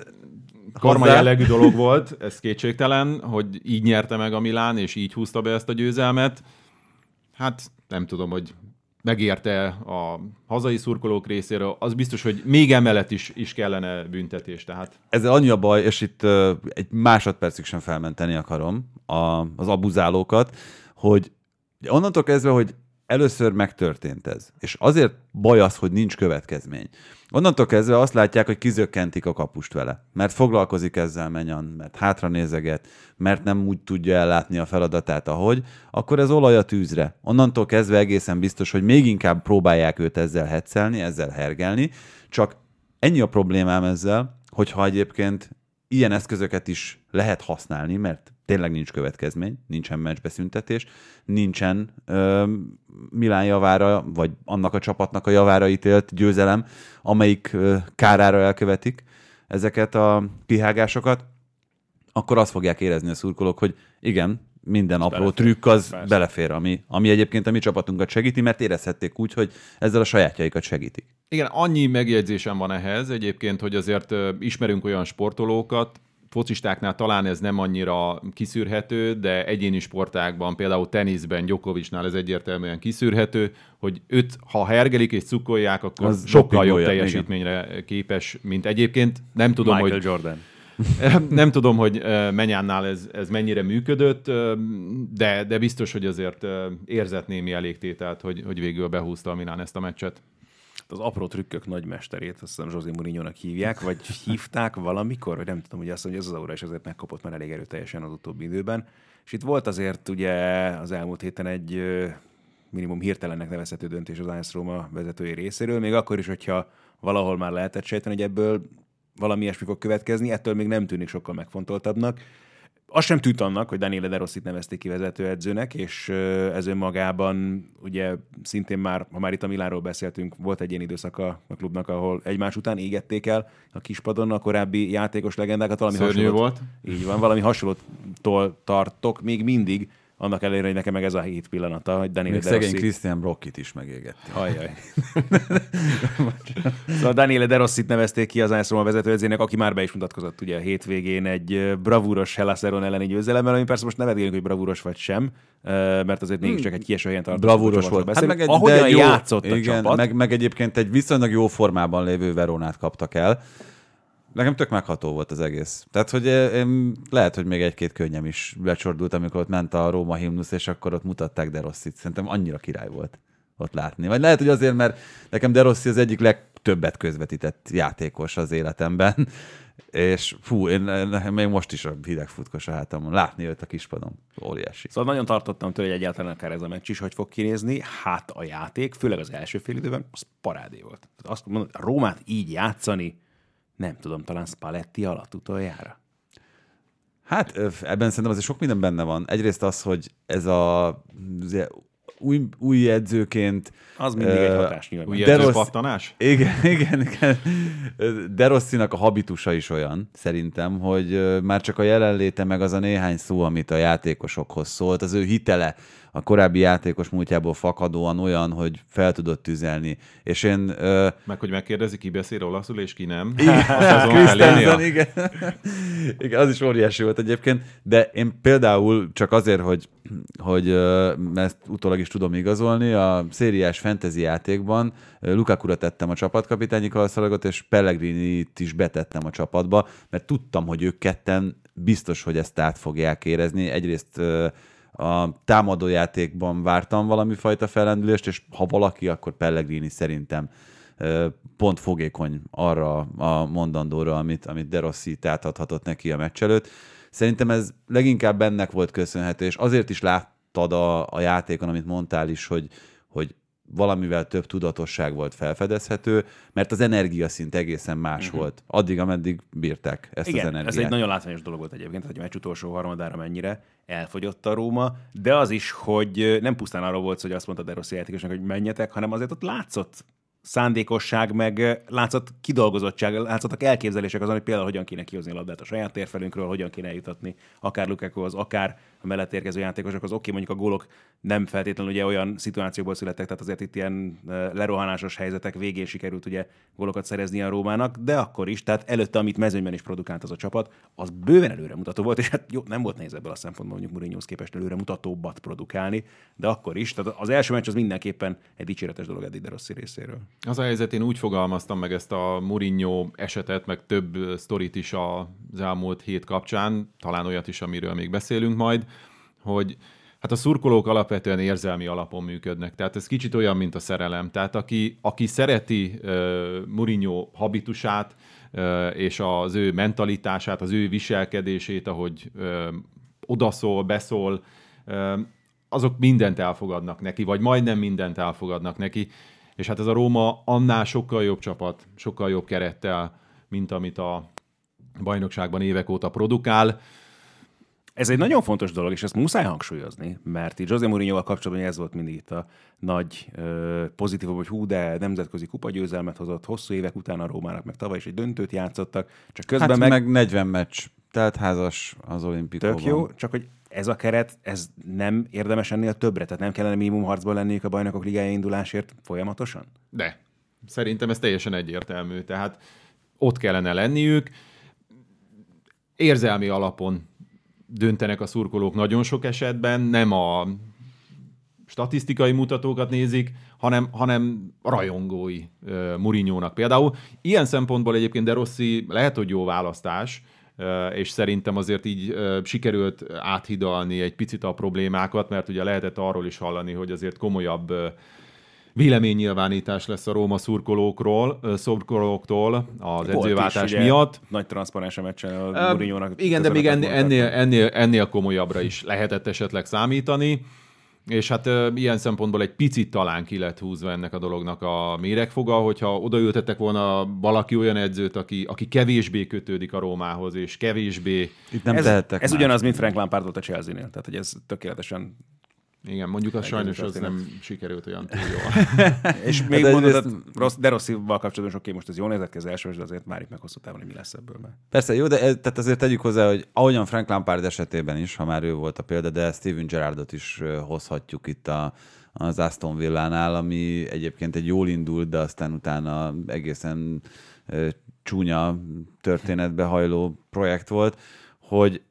karma jellegű dolog volt, ez kétségtelen, hogy így nyerte meg a Milán, és így húzta be ezt a győzelmet. Hát nem tudom, hogy megérte a hazai szurkolók részéről, az biztos, hogy még emellett is, is kellene büntetés. Tehát. Ez annyi a baj, és itt egy másodpercig sem felmenteni akarom a, az abuzálókat, hogy onnantól kezdve, hogy először megtörtént ez. És azért baj az, hogy nincs következmény. Onnantól kezdve azt látják, hogy kizökkentik a kapust vele. Mert foglalkozik ezzel menyan, mert hátra nézeget, mert nem úgy tudja ellátni a feladatát, ahogy, akkor ez olaj a tűzre. Onnantól kezdve egészen biztos, hogy még inkább próbálják őt ezzel hetszelni, ezzel hergelni, csak ennyi a problémám ezzel, hogyha egyébként ilyen eszközöket is lehet használni, mert tényleg nincs következmény, nincsen meccsbeszüntetés, nincsen ö, Milán javára, vagy annak a csapatnak a javára ítélt győzelem, amelyik ö, kárára elkövetik ezeket a kihágásokat, akkor azt fogják érezni a szurkolók, hogy igen, minden apró belefér. trükk az Persze. belefér, ami, ami egyébként a mi csapatunkat segíti, mert érezhették úgy, hogy ezzel a sajátjaikat segítik. Igen, annyi megjegyzésem van ehhez egyébként, hogy azért ismerünk olyan sportolókat, focistáknál talán ez nem annyira kiszűrhető, de egyéni sportákban, például teniszben, Gyokovicsnál ez egyértelműen kiszűrhető, hogy őt, ha hergelik és cukolják, akkor az sokkal jobb teljesítményre igen. képes, mint egyébként. Nem tudom, Michael hogy... Jordan. Nem tudom, hogy Menyánnál ez, ez mennyire működött, de, de biztos, hogy azért érzett némi elégtételt, hogy, hogy végül behúzta a Milán ezt a meccset az apró trükkök nagymesterét, azt hiszem José mourinho hívják, vagy hívták valamikor, vagy nem tudom, hogy azt mondja, ez az aura is azért megkapott már elég erőteljesen az utóbbi időben. És itt volt azért ugye az elmúlt héten egy minimum hirtelennek nevezhető döntés az AS Roma vezetői részéről, még akkor is, hogyha valahol már lehetett sejteni, hogy ebből valami ilyesmi fog következni, ettől még nem tűnik sokkal megfontoltabbnak az sem tűnt annak, hogy Daniele De Rossit nevezték ki vezetőedzőnek, és ez önmagában ugye szintén már, ha már itt a Milánról beszéltünk, volt egy ilyen időszaka a klubnak, ahol egymás után égették el a kispadon a korábbi játékos legendákat. Valami Szörnyű hasonlót, volt. Így van, valami hasonlótól tartok még mindig, annak ellenére, hogy nekem meg ez a hét pillanata, hogy Daniel Még De Rossi... szegény Christian Brockit is megégette. Ajaj. szóval Daniele De Rossit nevezték ki az AS Roma vezetőedzének, aki már be is mutatkozott ugye a hétvégén egy bravúros Helaseron elleni győzelemmel, ami persze most nevetgélünk, hogy bravúros vagy sem, mert azért mégiscsak egy kieső helyen tartott. Bravúros volt. Hát meg egy, Ahogyan jó, játszott igen, a csapat. Meg, meg, egyébként egy viszonylag jó formában lévő Veronát kaptak el Nekem tök megható volt az egész. Tehát, hogy én, lehet, hogy még egy-két könnyem is becsordult, amikor ott ment a Róma himnusz, és akkor ott mutatták De Rossit. Szerintem annyira király volt ott látni. Vagy lehet, hogy azért, mert nekem De Rossi az egyik legtöbbet közvetített játékos az életemben, és fú, én, nekem még most is a hideg futkos a hátamon. Látni őt a kispadon. Óriási. Szóval nagyon tartottam tőle, hogy egyáltalán akár ez a meccs is, hogy fog kinézni. Hát a játék, főleg az első fél időben, az parádé volt. Azt mondom, Rómát így játszani, nem tudom, talán Spalletti alatt utoljára? Hát ebben szerintem azért sok minden benne van. Egyrészt az, hogy ez a új, új edzőként... Az mindig uh, egy hatás nyilván. Új edző pattanás? Igen, igen, igen. De Rosszinak a habitusa is olyan, szerintem, hogy már csak a jelenléte, meg az a néhány szó, amit a játékosokhoz szólt, az ő hitele a korábbi játékos múltjából fakadóan olyan, hogy fel tudott tüzelni. És én... Ö... Meg hogy megkérdezi, ki beszél olaszul, és ki nem. Igen, igen. igen, az is óriási volt egyébként, de én például csak azért, hogy, hogy ezt utólag is tudom igazolni, a szériás fantasy játékban Lukakura tettem a csapatkapitányi kalszalagot, és Pellegrini-t is betettem a csapatba, mert tudtam, hogy ők ketten biztos, hogy ezt át fogják érezni. Egyrészt a támadójátékban vártam valami fajta felendülést, és ha valaki, akkor Pellegrini szerintem pont fogékony arra a mondandóra, amit, amit De Rossi átadhatott neki a meccs előtt. Szerintem ez leginkább ennek volt köszönhető, és azért is láttad a, a játékon, amit mondtál is, hogy, hogy valamivel több tudatosság volt felfedezhető, mert az energiaszint egészen más uh-huh. volt. Addig, ameddig bírták ezt Igen, az energiát. ez egy nagyon látványos dolog volt egyébként, hogy a meccs utolsó harmadára mennyire elfogyott a Róma, de az is, hogy nem pusztán arról volt, hogy azt mondta De Rossi játékosnak, hogy menjetek, hanem azért ott látszott szándékosság, meg látszott kidolgozottság, látszottak elképzelések azon, hogy például hogyan kéne kihozni a labdát a saját térfelünkről, hogyan kéne eljutatni akár Lukakuhoz, akár a mellett érkező játékosokhoz. Oké, mondjuk a gólok nem feltétlenül ugye olyan szituációból születtek, tehát azért itt ilyen lerohanásos helyzetek végén sikerült ugye gólokat szerezni a Rómának, de akkor is, tehát előtte, amit mezőnyben is produkált az a csapat, az bőven előremutató volt, és hát jó, nem volt nehéz ebből a szempontból mondjuk Mourinho's képest előremutatóbbat produkálni, de akkor is, tehát az első meccs az mindenképpen egy dicséretes dolog Eddie De Rossi részéről. Az a helyzet, én úgy fogalmaztam meg ezt a Mourinho esetet, meg több sztorit is az elmúlt hét kapcsán, talán olyat is, amiről még beszélünk majd, hogy hát a szurkolók alapvetően érzelmi alapon működnek. Tehát ez kicsit olyan, mint a szerelem. Tehát aki, aki szereti uh, Mourinho habitusát, uh, és az ő mentalitását, az ő viselkedését, ahogy uh, odaszól, beszól, uh, azok mindent elfogadnak neki, vagy majdnem mindent elfogadnak neki. És hát ez a Róma annál sokkal jobb csapat, sokkal jobb kerettel, mint amit a bajnokságban évek óta produkál. Ez egy nagyon fontos dolog, és ezt muszáj hangsúlyozni, mert így José Mourinho-val kapcsolatban ez volt mindig itt a nagy pozitívum, hogy hú, de nemzetközi kupagyőzelmet hozott hosszú évek után a Rómának, meg tavaly is egy döntőt játszottak, csak közben hát meg... meg 40 meccs, tehát házas az olimpikóban. Tök jó, csak hogy ez a keret, ez nem érdemes ennél többre? Tehát nem kellene minimum harcban lenniük a bajnokok ligája indulásért folyamatosan? De. Szerintem ez teljesen egyértelmű. Tehát ott kellene lenniük. Érzelmi alapon döntenek a szurkolók nagyon sok esetben, nem a statisztikai mutatókat nézik, hanem, hanem rajongói uh, Murinyónak például. Ilyen szempontból egyébként De Rossi lehet, hogy jó választás, és szerintem azért így sikerült áthidalni egy picit a problémákat, mert ugye lehetett arról is hallani, hogy azért komolyabb véleménynyilvánítás lesz a Róma szurkolókról, szurkolóktól az Volt edzőváltás is, miatt. Nagy transzparens a meccsen a uh, Igen, de még ennél, ennél, ennél, ennél komolyabbra is lehetett esetleg számítani. És hát uh, ilyen szempontból egy picit talán ki lett húzva ennek a dolognak a méregfoga, hogyha odaültettek volna valaki olyan edzőt, aki, aki kevésbé kötődik a Rómához, és kevésbé... Itt nem ez, ez ugyanaz, mint Frank Lampard volt a Chelsea-nél, tehát hogy ez tökéletesen igen, mondjuk az sajnos az nem sikerült olyan túl jól. és még hát mondod, ezt... rossz, de Rosszival kapcsolatban oké, most ez jól nézett ki az első, de azért már itt meg hosszú távon, hogy mi lesz ebből. Mert... Persze, jó, de ez, tehát azért tegyük hozzá, hogy ahogyan Frank Lampard esetében is, ha már ő volt a példa, de Steven Gerrardot is hozhatjuk itt a, az Aston Villánál, ami egyébként egy jól indult, de aztán utána egészen csúnya történetbe hajló projekt volt, hogy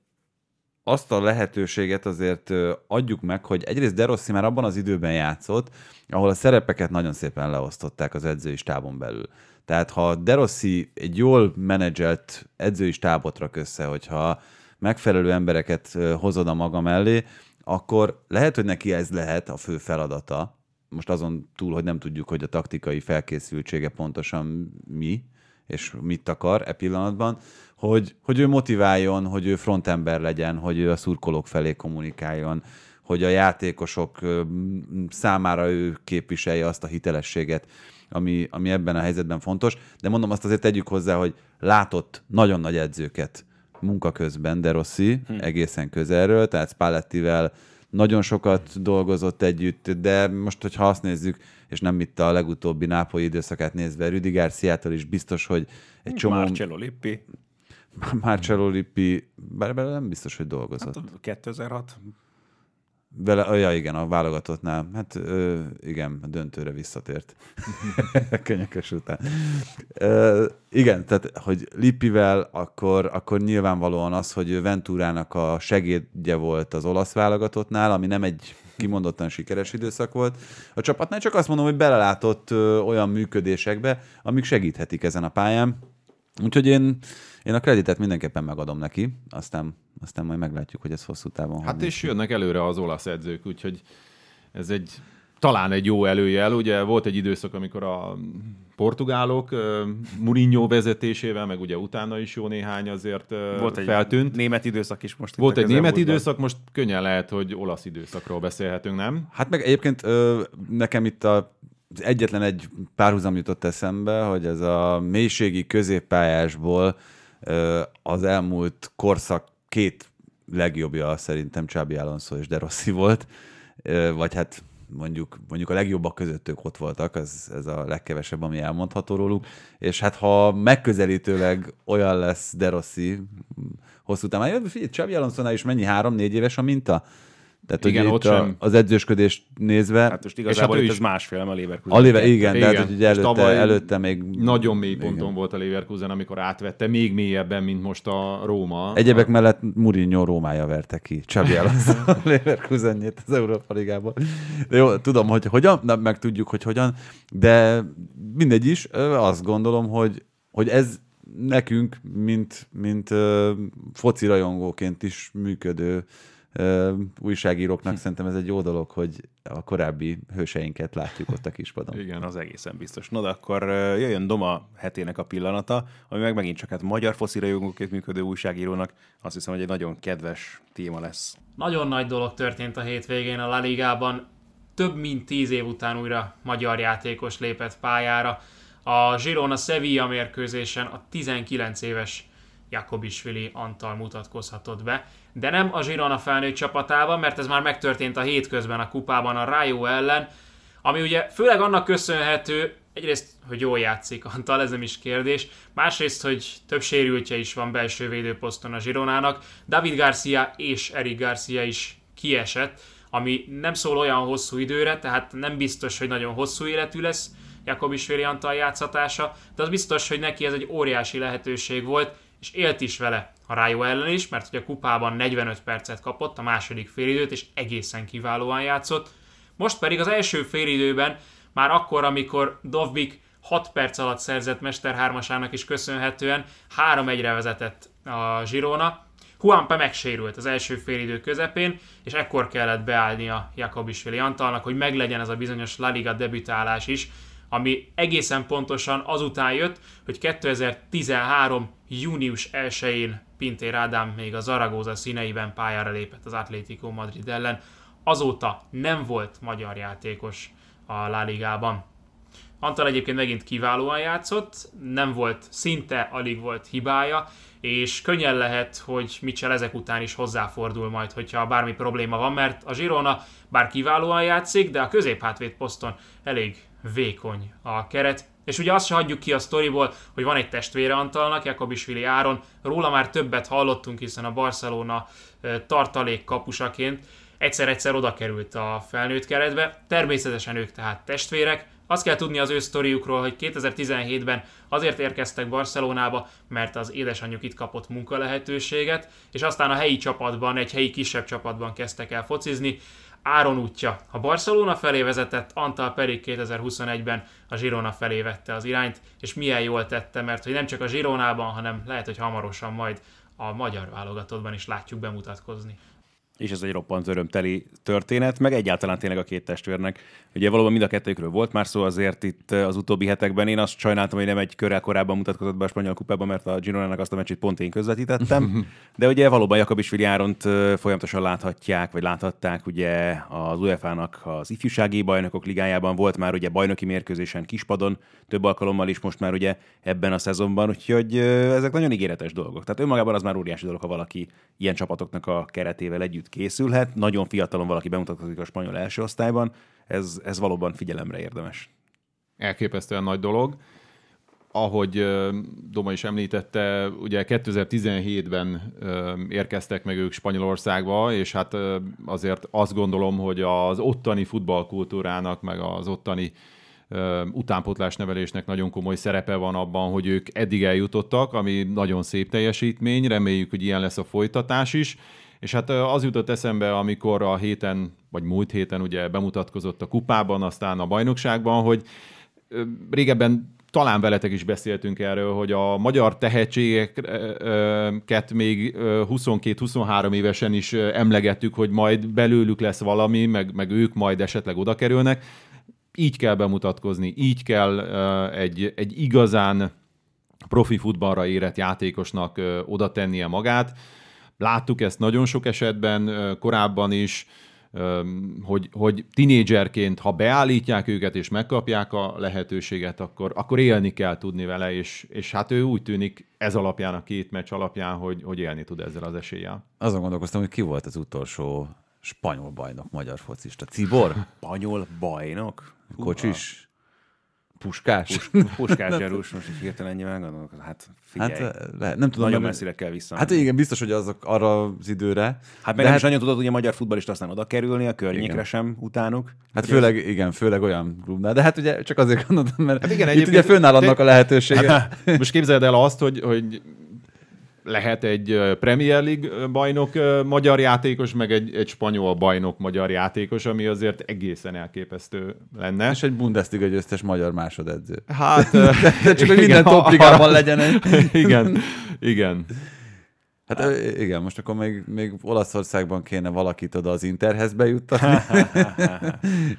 azt a lehetőséget azért adjuk meg, hogy egyrészt De Rossi már abban az időben játszott, ahol a szerepeket nagyon szépen leosztották az edzői stábon belül. Tehát ha De Rossi egy jól menedzselt edzői stábot rak össze, hogyha megfelelő embereket hozod a maga mellé, akkor lehet, hogy neki ez lehet a fő feladata. Most azon túl, hogy nem tudjuk, hogy a taktikai felkészültsége pontosan mi, és mit akar e pillanatban, hogy, hogy ő motiváljon, hogy ő frontember legyen, hogy ő a szurkolók felé kommunikáljon, hogy a játékosok számára ő képviselje azt a hitelességet, ami, ami ebben a helyzetben fontos. De mondom azt azért tegyük hozzá, hogy látott nagyon nagy edzőket munka közben De Rossi, hm. egészen közelről, tehát Spallettivel nagyon sokat dolgozott együtt, de most, hogyha azt nézzük, és nem itt a legutóbbi nápolyi időszakát nézve, Rüdi Garciától is biztos, hogy egy csomó... Marcello Lippi. Marcello Lippi, bár bele nem biztos, hogy dolgozott. Hát 2006. Vele, ja igen, a válogatottnál. Hát ö, igen, a döntőre visszatért. Könyökös után. Ö, igen, tehát, hogy Lippivel, akkor, akkor nyilvánvalóan az, hogy Venturának a segédje volt az olasz válogatottnál, ami nem egy kimondottan sikeres időszak volt. A csapatnál csak azt mondom, hogy belelátott ö, olyan működésekbe, amik segíthetik ezen a pályán. Úgyhogy én, én a kreditet mindenképpen megadom neki, aztán, aztán majd meglátjuk, hogy ez hosszú távon. Hát és jönnek előre az olasz edzők, úgyhogy ez egy talán egy jó előjel. Ugye volt egy időszak, amikor a portugálok Mourinho vezetésével, meg ugye utána is jó néhány azért volt egy feltűnt. német időszak is most. Volt egy német időszak, most könnyen lehet, hogy olasz időszakról beszélhetünk, nem? Hát meg egyébként nekem itt a egyetlen egy párhuzam jutott eszembe, hogy ez a mélységi középpályásból az elmúlt korszak két legjobbja szerintem Csábi Alonso és De Rossi volt, vagy hát mondjuk, mondjuk a legjobbak között ők ott voltak, ez, ez a legkevesebb, ami elmondható róluk, és hát ha megközelítőleg olyan lesz De Rossi hosszú távon, figyelj, Csabi Alonso is mennyi, három-négy éves a minta? Tehát, Igen, hogy ott a, sem. az edzősködést nézve... Hát most igazából hát ő itt is- ez másfél, a Leverkusen. a Lever, igen, de Igen, hát, hogy és előtte, előtte még... Nagyon mély igen. ponton volt a Leverkusen, amikor átvette, még mélyebben, mint most a Róma. Egyebek mellett Mourinho Rómája verte ki Csabi a Leverkusenjét az Európa Ligából. De jó, tudom, hogy hogyan, na, meg tudjuk, hogy hogyan, de mindegy is, azt gondolom, hogy, hogy ez nekünk, mint, mint uh, foci rajongóként is működő uh, újságíróknak szerintem ez egy jó dolog, hogy a korábbi hőseinket látjuk ott a kispadon. Igen. Az egészen biztos. No, de akkor ö, jöjjön Doma hetének a pillanata, ami meg megint csak hát magyar foszira jogóként működő újságírónak azt hiszem, hogy egy nagyon kedves téma lesz. Nagyon nagy dolog történt a hétvégén a La Ligában. Több mint tíz év után újra magyar játékos lépett pályára. A Girona Sevilla mérkőzésen a 19 éves Jakobisvili Antal mutatkozhatott be, de nem a Girona felnőtt csapatában, mert ez már megtörtént a hétközben a kupában a Rayo ellen, ami ugye főleg annak köszönhető, egyrészt, hogy jól játszik Antal, ez nem is kérdés, másrészt, hogy több sérültje is van belső védőposzton a Zsironának, David Garcia és Eric Garcia is kiesett, ami nem szól olyan hosszú időre, tehát nem biztos, hogy nagyon hosszú életű lesz Jakobisvili Antal játszhatása, de az biztos, hogy neki ez egy óriási lehetőség volt, és élt is vele a Rájó ellen is, mert hogy a kupában 45 percet kapott, a második félidőt, és egészen kiválóan játszott. Most pedig az első félidőben, már akkor, amikor Dovbik 6 perc alatt szerzett Mester 3 is köszönhetően 3-1-re vezetett a Girona. Juanpe megsérült az első félidő közepén, és ekkor kellett beállnia Jakobisvili Antalnak, hogy meglegyen ez a bizonyos La Liga debütálás is, ami egészen pontosan azután jött, hogy 2013. június 1-én Pintér Ádám még a Zaragoza színeiben pályára lépett az Atlético Madrid ellen. Azóta nem volt magyar játékos a La Ligában. Antal egyébként megint kiválóan játszott, nem volt, szinte alig volt hibája, és könnyen lehet, hogy Mitchell ezek után is hozzáfordul majd, hogyha bármi probléma van, mert a Girona bár kiválóan játszik, de a középhátvéd poszton elég vékony a keret. És ugye azt se hagyjuk ki a sztoriból, hogy van egy testvére Antalnak, Jakobisvili Áron, róla már többet hallottunk, hiszen a Barcelona tartalék kapusaként egyszer-egyszer oda került a felnőtt keretbe. Természetesen ők tehát testvérek, azt kell tudni az ő sztoriukról, hogy 2017-ben azért érkeztek Barcelonába, mert az édesanyjuk itt kapott munkalehetőséget, és aztán a helyi csapatban, egy helyi kisebb csapatban kezdtek el focizni. Áron útja a Barcelona felé vezetett, Antal pedig 2021-ben a Girona felé vette az irányt, és milyen jól tette, mert hogy nem csak a Gironában, hanem lehet, hogy hamarosan majd a magyar válogatottban is látjuk bemutatkozni. És ez egy roppant örömteli történet, meg egyáltalán tényleg a két testvérnek. Ugye valóban mind a kettőkről volt már szó, azért itt az utóbbi hetekben én azt sajnáltam, hogy nem egy körrel korábban mutatkozott be a spanyol kupában, mert a Gironának azt a meccsét pont én közvetítettem. De ugye valóban Jakabisvili Áront ö, folyamatosan láthatják, vagy láthatták ugye az UEFA-nak az ifjúsági bajnokok ligájában volt már ugye bajnoki mérkőzésen kispadon, több alkalommal is most már ugye ebben a szezonban, úgyhogy ö, ezek nagyon ígéretes dolgok. Tehát önmagában az már óriási dolog, ha valaki ilyen csapatoknak a keretével együtt készülhet. Nagyon fiatalon valaki bemutatkozik a spanyol első osztályban, ez, ez valóban figyelemre érdemes. elképesztően nagy dolog. Ahogy Doma is említette, ugye 2017-ben ö, érkeztek meg ők Spanyolországba, és hát azért azt gondolom, hogy az ottani futballkultúrának, meg az ottani ö, utánpotlás nevelésnek nagyon komoly szerepe van abban, hogy ők eddig eljutottak, ami nagyon szép teljesítmény, reméljük, hogy ilyen lesz a folytatás is. És hát az jutott eszembe, amikor a héten, vagy múlt héten ugye bemutatkozott a kupában, aztán a bajnokságban, hogy régebben talán veletek is beszéltünk erről, hogy a magyar tehetségeket még ö, 22-23 évesen is emlegettük, hogy majd belőlük lesz valami, meg, meg ők majd esetleg oda kerülnek. Így kell bemutatkozni, így kell egy, egy igazán profi futballra érett játékosnak oda tennie magát. Láttuk ezt nagyon sok esetben korábban is, hogy, hogy tinédzserként, ha beállítják őket és megkapják a lehetőséget, akkor, akkor élni kell tudni vele, és, és hát ő úgy tűnik ez alapján, a két meccs alapján, hogy, hogy élni tud ezzel az eséllyel. Azon gondolkoztam, hogy ki volt az utolsó Spanyol bajnok, magyar focista. Cibor? Spanyol bajnok? Kocsis? Puskás? Pus, puskás gyarús, most így hirtelen ennyivel gondolok. Hát figyelj. Hát le, nem tudom. Nagyon messzire kell vissza. Hát igen, biztos, hogy azok arra az időre. Hát meg hát, is nagyon tudod ugye magyar futballista aztán oda kerülni, a környékre Igen. sem utánuk. hát főleg, igen, főleg olyan klubnál. De hát ugye csak azért gondoltam, mert hát igen, itt ugye fönnáll annak a lehetősége. Most képzeld el azt, hogy, hogy lehet egy Premier League bajnok magyar játékos, meg egy, egy spanyol bajnok magyar játékos, ami azért egészen elképesztő lenne. És egy Bundesliga győztes magyar másodedző. Hát, ö, De csak, hogy minden topligában legyen egy. Igen, igen. Hát ö, igen, most akkor még, még Olaszországban kéne valakit oda az Interhez bejuttatni.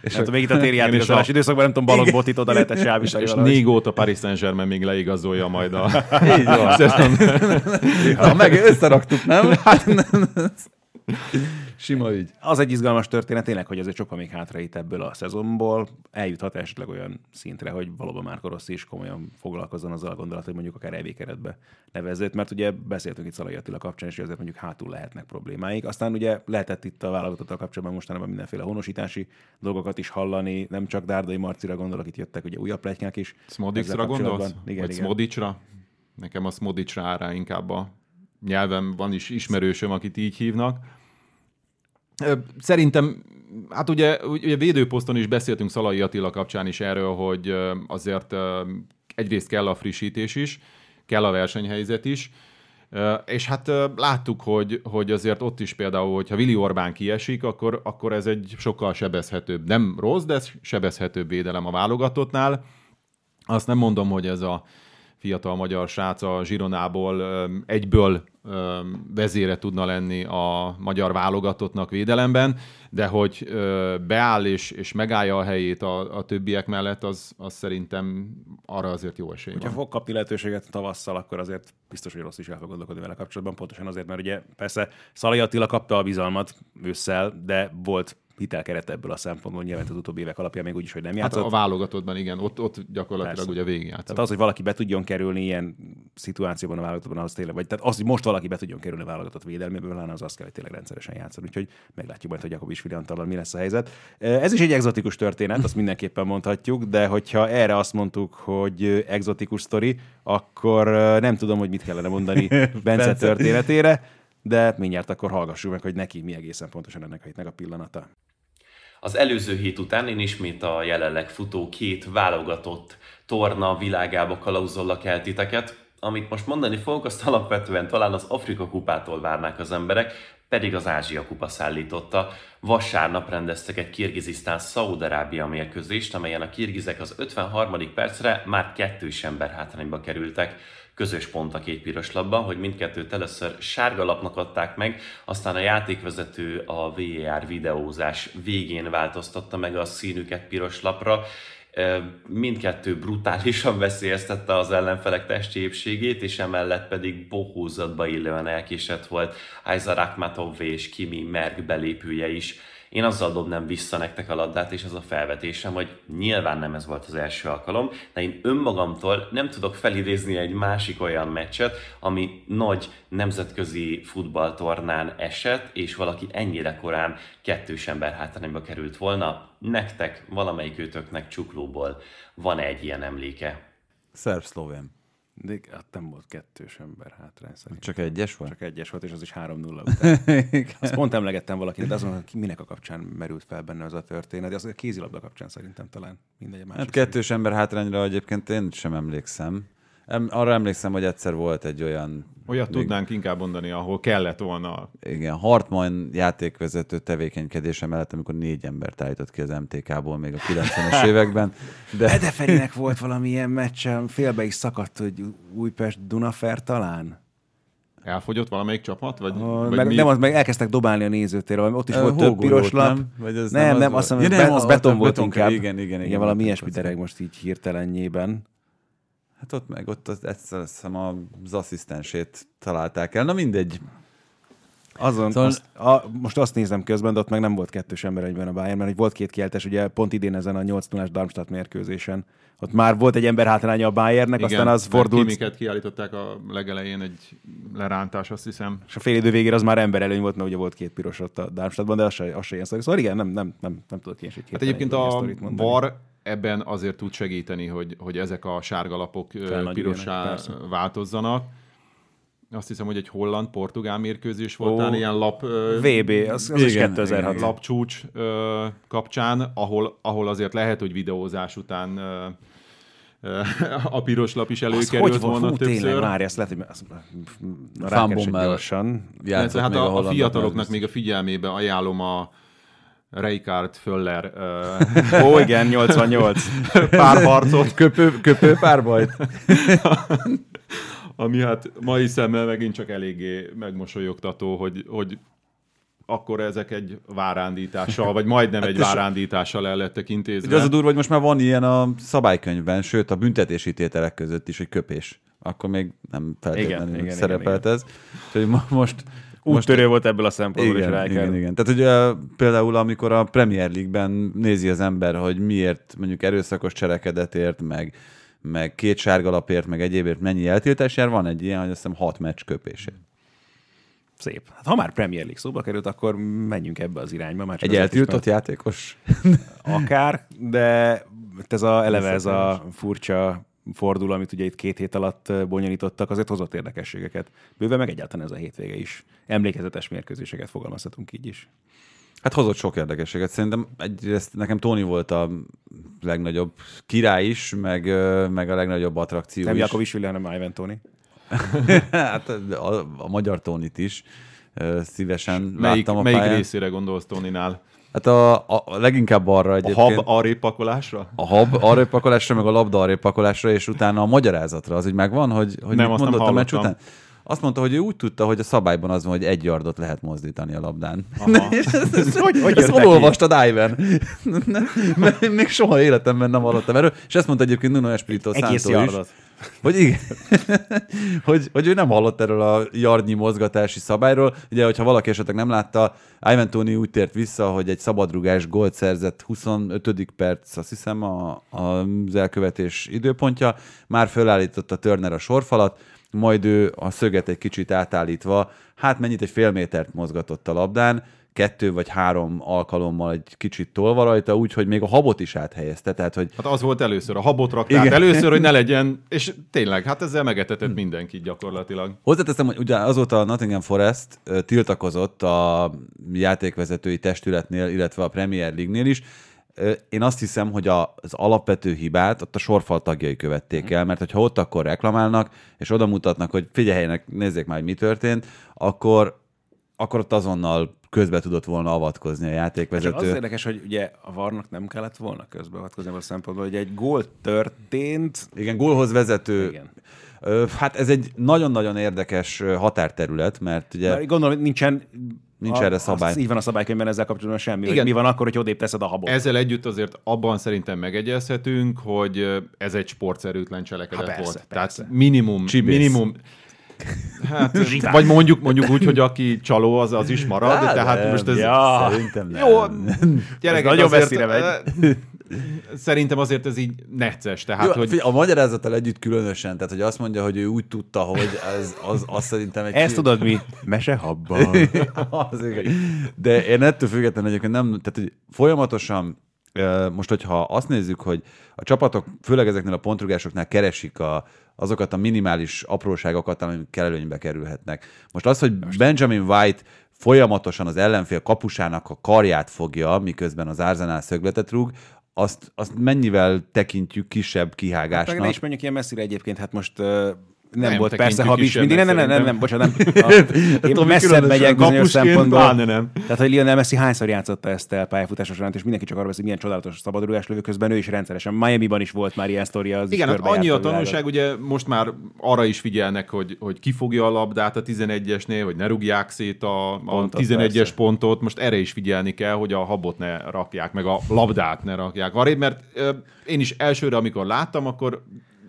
És nem tudom, még itt a téri és játékozás a- időszakban nem tudom, Balog Botit oda lehetett sávítani És négy óta Paris Saint-Germain még leigazolja majd a... Így van. Na, meg összeraktuk, nem? Hát, nem. Sima ügy. Az egy izgalmas történet tényleg, hogy azért sokkal még hátraít ebből a szezonból. Eljuthat esetleg olyan szintre, hogy valóban már Rossi is komolyan foglalkozzon azzal a gondolat, hogy mondjuk akár EV keretbe nevezőt, mert ugye beszéltünk itt Szalai Attila kapcsán, és hogy azért mondjuk hátul lehetnek problémáik. Aztán ugye lehetett itt a válogatottal kapcsolatban mostanában mindenféle honosítási dolgokat is hallani, nem csak Dárdai Marcira gondolok, itt jöttek ugye újabb pletykák is. Smodixra ezzel gondolsz? Igen, Vagy igen. Smodicsra? Nekem a Smodicsra áll rá inkább a nyelven van is ismerősöm, akit így hívnak. Szerintem, hát ugye, ugye védőposzton is beszéltünk Szalai Attila kapcsán is erről, hogy azért egyrészt kell a frissítés is, kell a versenyhelyzet is, és hát láttuk, hogy, hogy azért ott is például, hogyha Vili Orbán kiesik, akkor, akkor ez egy sokkal sebezhetőbb, nem rossz, de sebezhetőbb védelem a válogatottnál. Azt nem mondom, hogy ez a fiatal magyar srác a Zsironából egyből vezére tudna lenni a magyar válogatottnak védelemben, de hogy beáll és, és megállja a helyét a, a többiek mellett, az, az szerintem arra azért jó esély Hogyha van. fog kapni lehetőséget tavasszal, akkor azért biztos, hogy rossz is el fog gondolkodni vele kapcsolatban, pontosan azért, mert ugye persze Szalai Attila kapta a bizalmat ősszel, de volt hitelkeret ebből a szempontból, nyilván az utóbbi évek alapján még úgyis, hogy nem Hát játszott. a válogatottban igen, ott, ott gyakorlatilag Persze. ugye végigjátszott. Tehát az, hogy valaki be tudjon kerülni ilyen szituációban a válogatottban, az tényleg, vagy tehát az, hogy most valaki be tudjon kerülni a válogatott védelméből, lána az azt kell, hogy tényleg rendszeresen játszani. Úgyhogy meglátjuk majd, hogy Jakobis Filiantallal mi lesz a helyzet. Ez is egy egzotikus történet, azt mindenképpen mondhatjuk, de hogyha erre azt mondtuk, hogy egzotikus sztori, akkor nem tudom, hogy mit kellene mondani Bence történetére, de mindjárt akkor hallgassuk meg, hogy neki mi egészen pontosan ennek a hétnek a pillanata. Az előző hét után én ismét a jelenleg futó két válogatott torna világába kalauzollak el titeket. Amit most mondani fogok, azt alapvetően talán az Afrika kupától várnák az emberek, pedig az Ázsia kupa szállította. Vasárnap rendeztek egy Kirgizisztán Szaúd-Arábia mérkőzést, amelyen a kirgizek az 53. percre már kettős ember hátrányba kerültek. Közös pont a két piros labban, hogy mindkettőt először sárga lapnak adták meg, aztán a játékvezető a VAR videózás végén változtatta meg a színüket piros lapra, mindkettő brutálisan veszélyeztette az ellenfelek testi épségét, és emellett pedig bohózatba illően elkésett volt Aiza Rakhmatov és Kimi Merg belépője is. Én azzal dobnám vissza nektek a labdát, és az a felvetésem, hogy nyilván nem ez volt az első alkalom, de én önmagamtól nem tudok felidézni egy másik olyan meccset, ami nagy nemzetközi futballtornán esett, és valaki ennyire korán kettős ember hátrányba került volna. Nektek, valamelyik őtöknek csuklóból van egy ilyen emléke. Szerb-szlovén. De hát nem volt kettős ember hátrány szerint. Csak egyes volt? Csak egyes volt, és az is 3-0 után. Azt pont emlegettem valakinek, de azon, minek a kapcsán merült fel benne az a történet, de az a kézilabda kapcsán szerintem talán mindegy a másik. Hát kettős ember hátrányra egyébként én sem emlékszem. Em, arra emlékszem, hogy egyszer volt egy olyan Olyat tudnánk inkább mondani, ahol kellett volna igen, Hartmann játékvezető tevékenykedése mellett, amikor négy embert állított ki az MTK-ból még a 90-es években. De Edeferinek volt valamilyen meccsen, félbe is szakadt, hogy Újpest Dunafer talán. elfogyott valamelyik csapat? Vagy, Uh, vagy meg, mi? nem, az meg elkezdtek dobálni a nézőtérre, valami- ott is Ö, volt több piros lap. nem? Vagy ez nem, nem az nem, volt? azt hiszem, Ja, az ott beton volt inkább. igen, igen, igen, igen valami ilyesmi dereg most így hirtelenjében. Hát ott meg ott az, egyszer azt hiszem az asszisztensét találták el. Na mindegy. Azon, Szóval- azt, a, most azt nézem közben, de ott meg nem volt kettős ember egyben a Bayern, mert hogy volt két kieltes, ugye pont idén ezen a 8 0 Darmstadt mérkőzésen. Ott már volt egy ember hátránya a Bayernnek, aztán az fordult, Kimiket kiállították a legelején egy lerántás, azt hiszem. és a fél idő végére az már ember előny volt, mert ugye volt két piros ott a Darmstadtban, de az se, az se ilyen sztori. Szóval igen, nem, nem, nem, nem tudok én is egy Hát egyébként a mondani. VAR ebben azért tud segíteni, hogy, hogy ezek a sárgalapok pirossá persze. változzanak. Azt hiszem, hogy egy holland-portugál mérkőzés volt, Ó, talán ilyen lap... VB, az, az is Igen, 2006. igen. lapcsúcs ö, kapcsán, ahol, ahol azért lehet, hogy videózás után ö, ö, a piros lap is Az előkerült hogy volna van? Hú, tényleg, többször. várj, ezt lehet, hogy az, gyorsan. Hát a, a fiataloknak még a figyelmébe ajánlom a Reikard Föller ö, Ó, igen, 88. párharcot, Köpő, köpő párbajt. ami hát mai szemmel megint csak eléggé megmosolyogtató, hogy, hogy akkor ezek egy várándítással, vagy majdnem egy és- várándítással el lettek intézve. Ugye az a durva, hogy most már van ilyen a szabálykönyvben, sőt a büntetési tételek között is, hogy köpés. Akkor még nem feltétlenül Igen, igen, szerepelt ez. Úgyhogy mo- most... Úttörő volt ebből a szempontból is igen, Rijkaard. igen, igen. Tehát ugye például, amikor a Premier League-ben nézi az ember, hogy miért mondjuk erőszakos cselekedetért, meg, meg két sárgalapért, meg egyébért mennyi eltiltás jár, van egy ilyen, hogy azt hiszem hat meccs köpésért. Szép. Hát, ha már Premier League szóba került, akkor menjünk ebbe az irányba. Már csak Egy is, eltiltott játékos? Akár, de ez a, eleve ez a furcsa fordul, amit ugye itt két hét alatt bonyolítottak, azért hozott érdekességeket. Bőven meg egyáltalán ez a hétvége is. Emlékezetes mérkőzéseket fogalmazhatunk így is. Hát hozott sok érdekességet. Szerintem egyrészt nekem Tony volt a legnagyobb király is, meg, meg a legnagyobb attrakció Nem is. Jakovics hanem Ivan Tony. hát a, a magyar Tónit is szívesen melyik, láttam a melyik pályán. részére gondolsz Toninál? Hát a, a, a leginkább arra A egyébként. hab arrébb pakolásra? a hab arrébb pakolásra, meg a labda arrébb pakolásra, és utána a magyarázatra. Az úgy megvan, hogy, hogy Nem, mit azt nem mondott a meccs után? Azt mondta, hogy ő úgy tudta, hogy a szabályban az van, hogy egy yardot lehet mozdítani a labdán. És ezt, ezt, hogy, ezt olvastad, Ivan? Még soha életemben nem hallottam erről. És ezt mondta egyébként Nuno Espirito Egész Santo is. yardot. Hogy igen, hogy, hogy ő nem hallott erről a yardnyi mozgatási szabályról. Ugye, hogyha valaki esetleg nem látta, Ivan Toni úgy tért vissza, hogy egy szabadrugás gólt szerzett 25. perc, azt hiszem a, az elkövetés időpontja. Már fölállította Turner a sorfalat, majd ő a szöget egy kicsit átállítva, hát mennyit egy fél métert mozgatott a labdán, kettő vagy három alkalommal egy kicsit tolva rajta, úgyhogy még a habot is áthelyezte, tehát hogy Hát az volt először, a habot rakták Igen. először, hogy ne legyen, és tényleg, hát ezzel megetetett mindenkit gyakorlatilag. Hozzáteszem, hogy ugye azóta a Nottingham Forest tiltakozott a játékvezetői testületnél, illetve a Premier League-nél is. Én azt hiszem, hogy a, az alapvető hibát ott a sorfal tagjai követték el, mert hogyha ott akkor reklamálnak, és oda mutatnak, hogy figyeljenek, nézzék már, hogy mi történt, akkor, akkor ott azonnal közbe tudott volna avatkozni a Csak az játékvezető. érdekes, hogy ugye a varnak nem kellett volna közbeavatkozni a szempontból, hogy egy gól történt, Igen, gólhoz vezető. Igen. Hát ez egy nagyon-nagyon érdekes határterület, mert ugye... De gondolom, nincsen Nincs erre szabály. Az, így van a szabálykönyvben ezzel kapcsolatban semmi. Igen. Hogy mi van akkor, hogy odébb teszed a habot? Ezzel együtt azért abban szerintem megegyezhetünk, hogy ez egy sportszerűtlen cselekedet Há, persze, volt. persze. Tehát minimum, Csibész. minimum, Hát, vagy mondjuk, mondjuk úgy, hogy aki csaló, az, az is marad, Hát, tehát nem. most ez... Ja. Szerintem nem. Jó, gyerekek, nagyon azért, messzire megy. Szerintem azért ez így necces, tehát, Jó, hogy a magyarázattal együtt különösen, tehát hogy azt mondja, hogy ő úgy tudta, hogy ez, az, az szerintem egy... Ezt tudod mi? Mesehabban. az. De én ettől függetlenül egyébként nem, tehát hogy folyamatosan most, hogyha azt nézzük, hogy a csapatok, főleg ezeknél a pontrugásoknál keresik a, azokat a minimális apróságokat, amik előnybe kerülhetnek. Most az, hogy Benjamin White folyamatosan az ellenfél kapusának a karját fogja, miközben az Arsenal szögletet rúg, azt, azt mennyivel tekintjük kisebb Meg kihágásnak. ne is menjünk ilyen messzire egyébként, hát most nem, Nem volt persze habis mindig, nem, nem, nem, nem, nem, bocsánat, nem. A, én Tomi messzebb megyek bizonyos szempontból. pláne nem. Tehát, hogy Lionel Messi hányszor játszotta ezt el pályafutása során, és mindenki csak arra beszél, milyen csodálatos szabadrugás lövő közben ő is rendszeresen. Miami-ban is volt már ilyen sztoria. Az Igen, hát annyi a tanulság, ugye most már arra is figyelnek, hogy, hogy kifogja a labdát a 11-esnél, hogy ne rúgják szét a, a Pontot, 11-es persze. pontot. Most erre is figyelni kell, hogy a habot ne rakják, meg a labdát ne rakják arrébb, mert én is elsőre, amikor láttam, akkor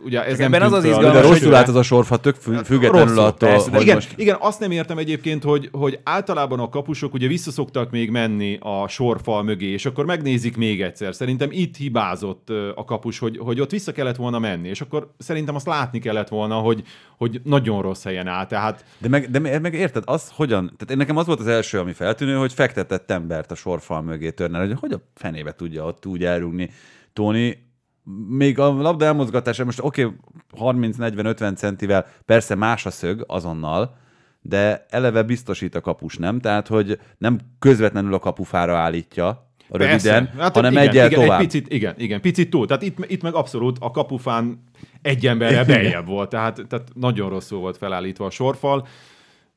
ugye ez nem az az izgalmas, De rosszul állt az a sorfa, tök fü- függetlenül Rosszul, attól, persze, hogy igen, most... igen, azt nem értem egyébként, hogy, hogy általában a kapusok ugye visszaszoktak még menni a sorfal mögé, és akkor megnézik még egyszer. Szerintem itt hibázott a kapus, hogy, hogy ott vissza kellett volna menni, és akkor szerintem azt látni kellett volna, hogy, hogy nagyon rossz helyen áll. Tehát De meg, de meg, érted, az hogyan, tehát én nekem az volt az első, ami feltűnő, hogy fektetett embert a sorfal mögé törnel, hogy hogy a fenébe tudja ott úgy elrúgni Tóni, még a labda elmozgatása, most oké, okay, 30-40-50 centivel, persze más a szög azonnal, de eleve biztosít a kapus, nem? Tehát, hogy nem közvetlenül a kapufára állítja röviden, Hát, hanem igen, egyel igen, tovább. Egy picit, igen, igen, picit túl. Tehát itt, itt meg abszolút a kapufán egy emberrel beljebb volt, tehát, tehát nagyon rosszul volt felállítva a sorfal.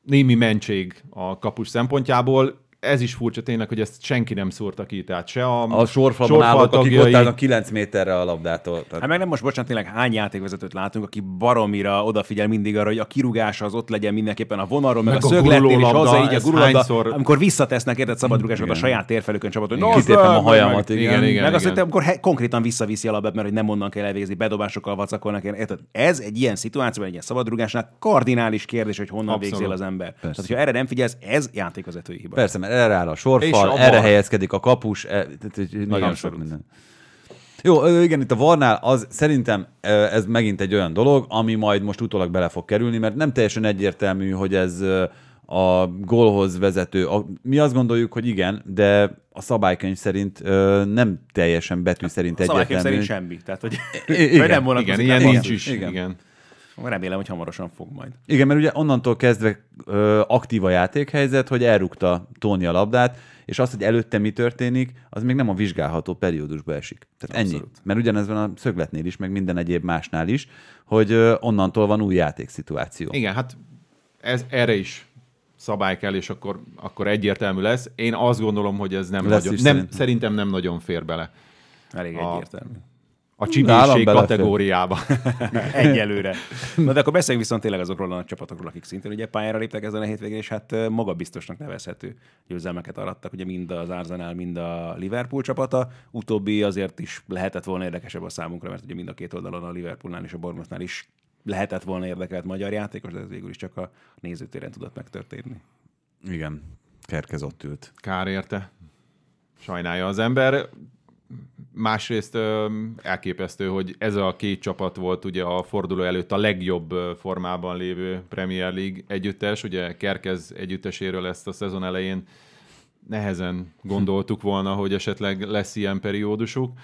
Némi mentség a kapus szempontjából. Ez is furcsa tényleg, hogy ezt senki nem szúrta ki, tehát se a, A sorfalban állók, akik tagjai- ott állnak 9 méterre a labdától. Tehát Hát meg nem most, bocsánat, tényleg hány játékvezetőt látunk, aki baromira odafigyel mindig arra, hogy a kirúgása az ott legyen mindenképpen a vonalról, meg, Meg a a szögletnél, és haza így a gurulabda, hányszor- amikor visszatesznek érted szabadrugásokat a Igen. saját térfelükön csapaton. Igen, kitépem a hajamat, igen. Igen, igen. meg azt, hogy amikor he- konkrétan visszaviszi a labdát, mert hogy nem onnan kell elvégezni, bedobásokkal vacakolnak. Érted? Ez egy ilyen szituációban, egy ilyen szabadrugásnál kardinális kérdés, hogy honnan Abszolút. végzél az ember. Tehát, hogyha erre nem figyelsz, ez játékvezetői hiba. Persze, mert erre áll a sorfal, erre helyezkedik a kapus, e, nagyon sok minden. Jó, igen, itt a Varnál az szerintem ez megint egy olyan dolog, ami majd most utólag bele fog kerülni, mert nem teljesen egyértelmű, hogy ez a gólhoz vezető. A, mi azt gondoljuk, hogy igen, de a szabálykönyv szerint ö, nem teljesen betű szerint A szabálykönyv egyértelmű. szerint semmi. Tehát, hogy, I- igen, hogy nem vonatkozik Igen, ilyen nincs is. Igen. Igen. Remélem, hogy hamarosan fog majd. Igen, mert ugye onnantól kezdve ö, aktív a játékhelyzet, hogy elrúgta Tóni a labdát, és az, hogy előtte mi történik, az még nem a vizsgálható periódusba esik. Tehát ennyi. Abszolút. Mert ugyanez van a szögletnél is, meg minden egyéb másnál is, hogy ö, onnantól van új játékszituáció. Igen, hát ez, erre is szabály kell, és akkor, akkor egyértelmű lesz. Én azt gondolom, hogy ez nem Lesz nagyon, nem, szerintem. szerintem nem nagyon fér bele Elég A- egyértelmű. A csibészség kategóriába. Egyelőre. Na de akkor beszéljünk viszont tényleg azokról a csapatokról, akik szintén ugye pályára léptek ezen a hétvégén, és hát magabiztosnak nevezhető győzelmeket arattak, ugye mind az Arsenal, mind a Liverpool csapata. Utóbbi azért is lehetett volna érdekesebb a számunkra, mert ugye mind a két oldalon a Liverpoolnál és a Bournemouthnál is lehetett volna érdekelt magyar játékos, de ez végül is csak a nézőtéren tudott megtörténni. Igen, Kerkez ott ült. Kár érte. Sajnálja az ember. Másrészt elképesztő, hogy ez a két csapat volt ugye a forduló előtt a legjobb formában lévő Premier League együttes. Ugye Kerkez együtteséről ezt a szezon elején nehezen gondoltuk volna, hogy esetleg lesz ilyen periódusuk.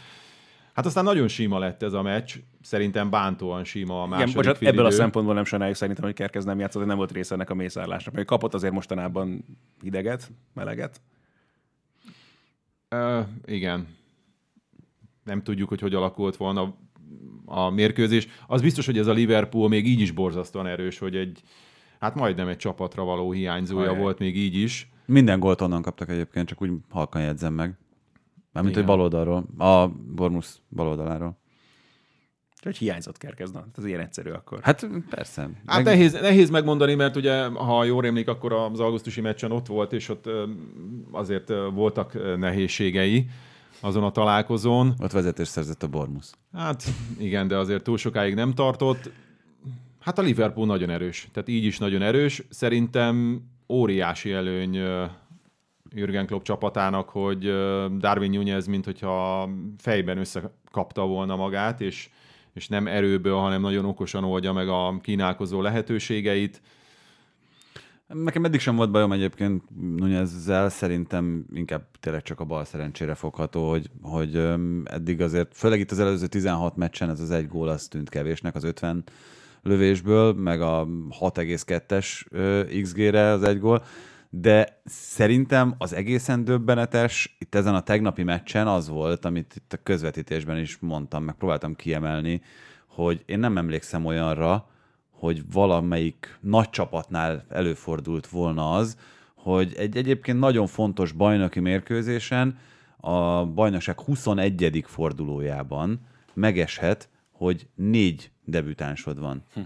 Hát aztán nagyon sima lett ez a meccs. Szerintem bántóan sima a Igen, második bocsánat, félidő. ebből a szempontból nem sajnáljuk szerintem, hogy Kerkez nem játszott, nem volt része ennek a mészárlásnak. Mert kapott azért mostanában hideget, meleget. Ö, igen. Nem tudjuk, hogy hogy alakult volna a mérkőzés. Az biztos, hogy ez a Liverpool még így is borzasztóan erős, hogy egy, hát majdnem egy csapatra való hiányzója Ajaj. volt még így is. Minden gólt onnan kaptak egyébként, csak úgy halkan jegyzem meg. Mármint, hogy Igen. baloldalról, a Bormus baloldaláról. Úgyhogy hiányzott Kerkez, na, ez ilyen egyszerű akkor. Hát persze. Hát nehéz, nehéz megmondani, mert ugye, ha jól rémlik, akkor az augusztusi meccsen ott volt, és ott azért voltak nehézségei azon a találkozón. Ott vezetés szerzett a Bormus. Hát igen, de azért túl sokáig nem tartott. Hát a Liverpool nagyon erős, tehát így is nagyon erős. Szerintem óriási előny Jürgen Klopp csapatának, hogy Darwin Nunez, mint hogyha fejben összekapta volna magát, és, és nem erőből, hanem nagyon okosan oldja meg a kínálkozó lehetőségeit. Nekem eddig sem volt bajom egyébként Nunezzel, szerintem inkább tényleg csak a bal szerencsére fogható, hogy, hogy eddig azért, főleg itt az előző 16 meccsen ez az egy gól az tűnt kevésnek az 50 lövésből, meg a 6,2-es ö, XG-re az egy gól, de szerintem az egészen döbbenetes itt ezen a tegnapi meccsen az volt, amit itt a közvetítésben is mondtam, meg próbáltam kiemelni, hogy én nem emlékszem olyanra, hogy valamelyik nagy csapatnál előfordult volna az, hogy egy egyébként nagyon fontos bajnoki mérkőzésen a bajnokság 21. fordulójában megeshet, hogy négy debütánsod van. Hm.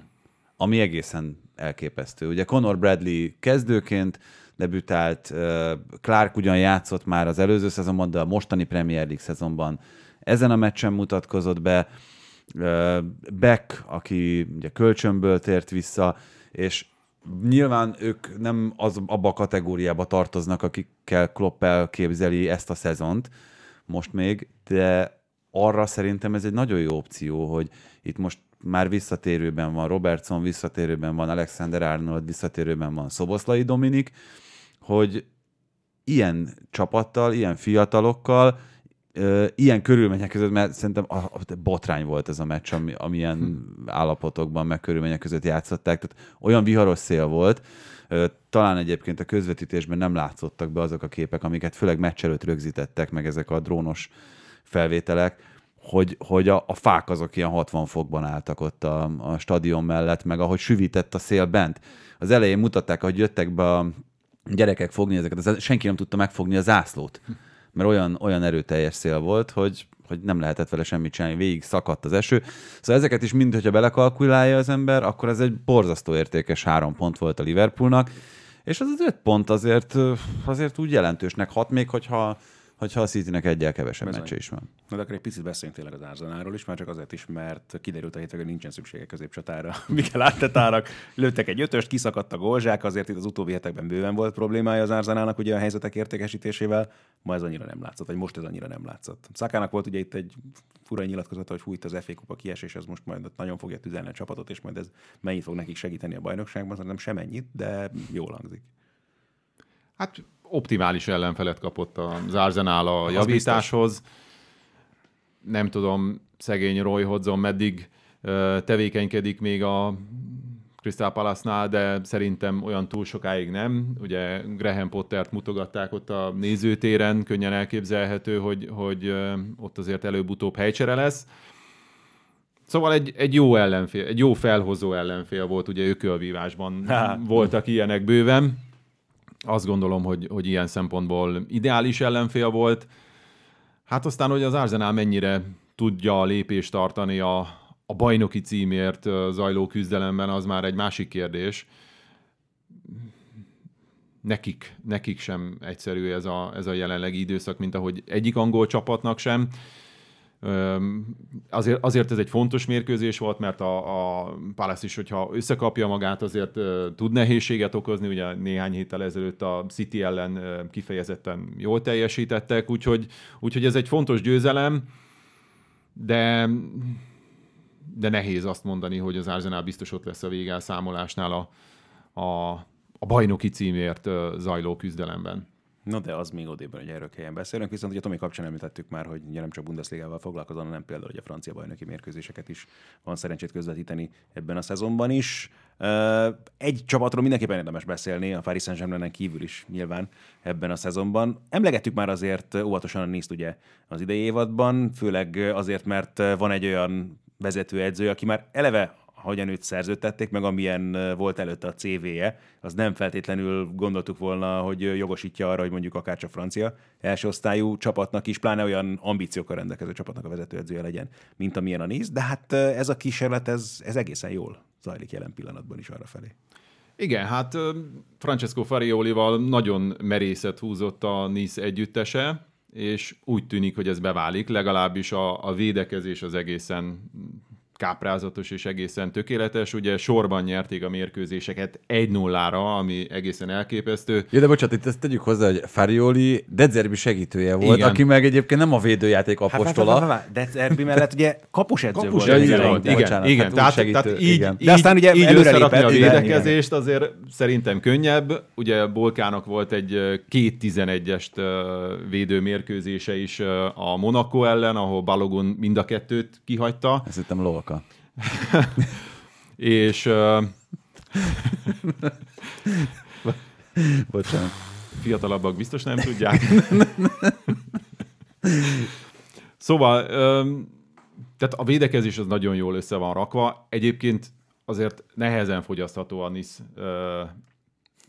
Ami egészen elképesztő. Ugye Conor Bradley kezdőként debütált, Clark ugyan játszott már az előző szezonban, de a mostani Premier League szezonban ezen a meccsen mutatkozott be, Beck, aki ugye kölcsönből tért vissza, és nyilván ők nem az, abba a kategóriába tartoznak, akikkel Klopp elképzeli ezt a szezont most még, de arra szerintem ez egy nagyon jó opció, hogy itt most már visszatérőben van Robertson, visszatérőben van Alexander Arnold, visszatérőben van Szoboszlai Dominik, hogy ilyen csapattal, ilyen fiatalokkal, ilyen körülmények között, mert szerintem a, a botrány volt ez a meccs, ami, amilyen hm. állapotokban, meg körülmények között játszották. Tehát olyan viharos szél volt, talán egyébként a közvetítésben nem látszottak be azok a képek, amiket főleg meccs előtt rögzítettek, meg ezek a drónos felvételek, hogy, hogy a, a fák azok ilyen 60 fokban álltak ott a, a stadion mellett, meg ahogy süvített a szél bent. Az elején mutatták, hogy jöttek be a gyerekek fogni ezeket, senki nem tudta megfogni a zászlót, mert olyan, olyan erőteljes szél volt, hogy, hogy nem lehetett vele semmit csinálni, végig szakadt az eső. Szóval ezeket is mind, hogyha belekalkulálja az ember, akkor ez egy borzasztó értékes három pont volt a Liverpoolnak, és az az öt pont azért, azért úgy jelentősnek hat, még hogyha hogyha a Citynek egyel kevesebb Bizony. meccse is van. Na, de akkor egy picit beszéljünk tényleg az Arzenáról is, már csak azért is, mert kiderült a hétre, hogy nincsen szüksége középcsatára. Mikel Ártetának lőttek egy ötöst, kiszakadt a golzsák, azért itt az utóbbi hetekben bőven volt problémája az Arzenának ugye a helyzetek értékesítésével, ma ez annyira nem látszott, vagy most ez annyira nem látszott. Szakának volt ugye itt egy fura nyilatkozata, hogy fújt az FA kupa kiesés, ez most majd nagyon fogja tüzelni a csapatot, és majd ez mennyit fog nekik segíteni a bajnokságban, nem semennyit, de jól hangzik. Hát optimális ellenfelet kapott az Arsenal a javításhoz. Nem tudom, szegény Roy Hodgson meddig tevékenykedik még a Crystal Palace-nál, de szerintem olyan túl sokáig nem. Ugye Graham Pottert mutogatták ott a nézőtéren, könnyen elképzelhető, hogy, hogy ott azért előbb-utóbb helycsere lesz. Szóval egy, egy jó ellenfél, egy jó felhozó ellenfél volt, ugye ökölvívásban voltak ilyenek bőven azt gondolom, hogy, hogy ilyen szempontból ideális ellenfél volt. Hát aztán, hogy az Arsenal mennyire tudja a lépést tartani a, a bajnoki címért zajló küzdelemben, az már egy másik kérdés. Nekik, nekik sem egyszerű ez a, ez a jelenlegi időszak, mint ahogy egyik angol csapatnak sem. Azért, azért ez egy fontos mérkőzés volt, mert a, a Palace is, hogyha összekapja magát, azért tud nehézséget okozni. Ugye néhány héttel ezelőtt a City ellen kifejezetten jól teljesítettek, úgyhogy, úgyhogy ez egy fontos győzelem, de de nehéz azt mondani, hogy az Arsenal biztos ott lesz a végelszámolásnál a, a, a bajnoki címért zajló küzdelemben. Na de az még odében, hogy erről helyen beszélünk, viszont ugye Tomi kapcsán említettük már, hogy ugye nem csak Bundesligával foglalkozom, hanem például hogy a francia bajnoki mérkőzéseket is van szerencsét közvetíteni ebben a szezonban is. Egy csapatról mindenképpen érdemes beszélni, a Paris saint kívül is nyilván ebben a szezonban. Emlegettük már azért óvatosan a nézt ugye az idei évadban, főleg azért, mert van egy olyan vezetőedző, aki már eleve hogyan őt szerződtették, meg amilyen volt előtte a CV-je, az nem feltétlenül gondoltuk volna, hogy jogosítja arra, hogy mondjuk akár csak francia első osztályú csapatnak is, pláne olyan ambíciókkal rendelkező csapatnak a vezetőedzője legyen, mint amilyen a Nice, de hát ez a kísérlet, ez, ez egészen jól zajlik jelen pillanatban is arra felé. Igen, hát Francesco Fariolival nagyon merészet húzott a Nice együttese, és úgy tűnik, hogy ez beválik, legalábbis a, a védekezés az egészen káprázatos és egészen tökéletes. Ugye sorban nyerték a mérkőzéseket 1-0-ra, ami egészen elképesztő. Ja, de bocsánat, itt ezt tegyük hozzá, hogy Farioli Dezerbi segítője volt, Igen. aki meg egyébként nem a védőjáték hát, hát, apostola. Hát, hát, Dezerbi mellett ugye kapusedző kapus volt. Igen, volt. igen, bocsánat, igen. Hát tehát, segítő, tehát így, igen. De aztán ugye így összerakni a védekezést igen. azért szerintem könnyebb. Ugye Bolkának volt egy két 11-est védőmérkőzése is a Monaco ellen, ahol Balogun mind a kettőt kihagyta. Ez itt lovaka. és... Uh... Bocsánat. Fiatalabbak biztos nem tudják. szóval, um, tehát a védekezés az nagyon jól össze van rakva. Egyébként azért nehezen fogyasztható a NIS uh,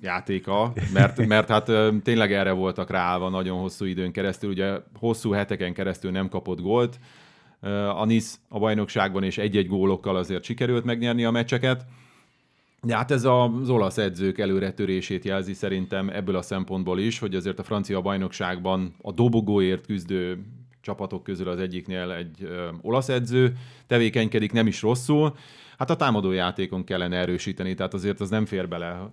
játéka, mert, mert hát tényleg erre voltak ráállva nagyon hosszú időn keresztül, ugye hosszú heteken keresztül nem kapott gólt, a NIS a bajnokságban, és egy-egy gólokkal azért sikerült megnyerni a meccseket. De hát ez az olasz edzők előretörését jelzi szerintem ebből a szempontból is, hogy azért a francia bajnokságban a dobogóért küzdő csapatok közül az egyiknél egy olasz edző tevékenykedik, nem is rosszul. Hát a támadó játékon kellene erősíteni, tehát azért az nem fér bele,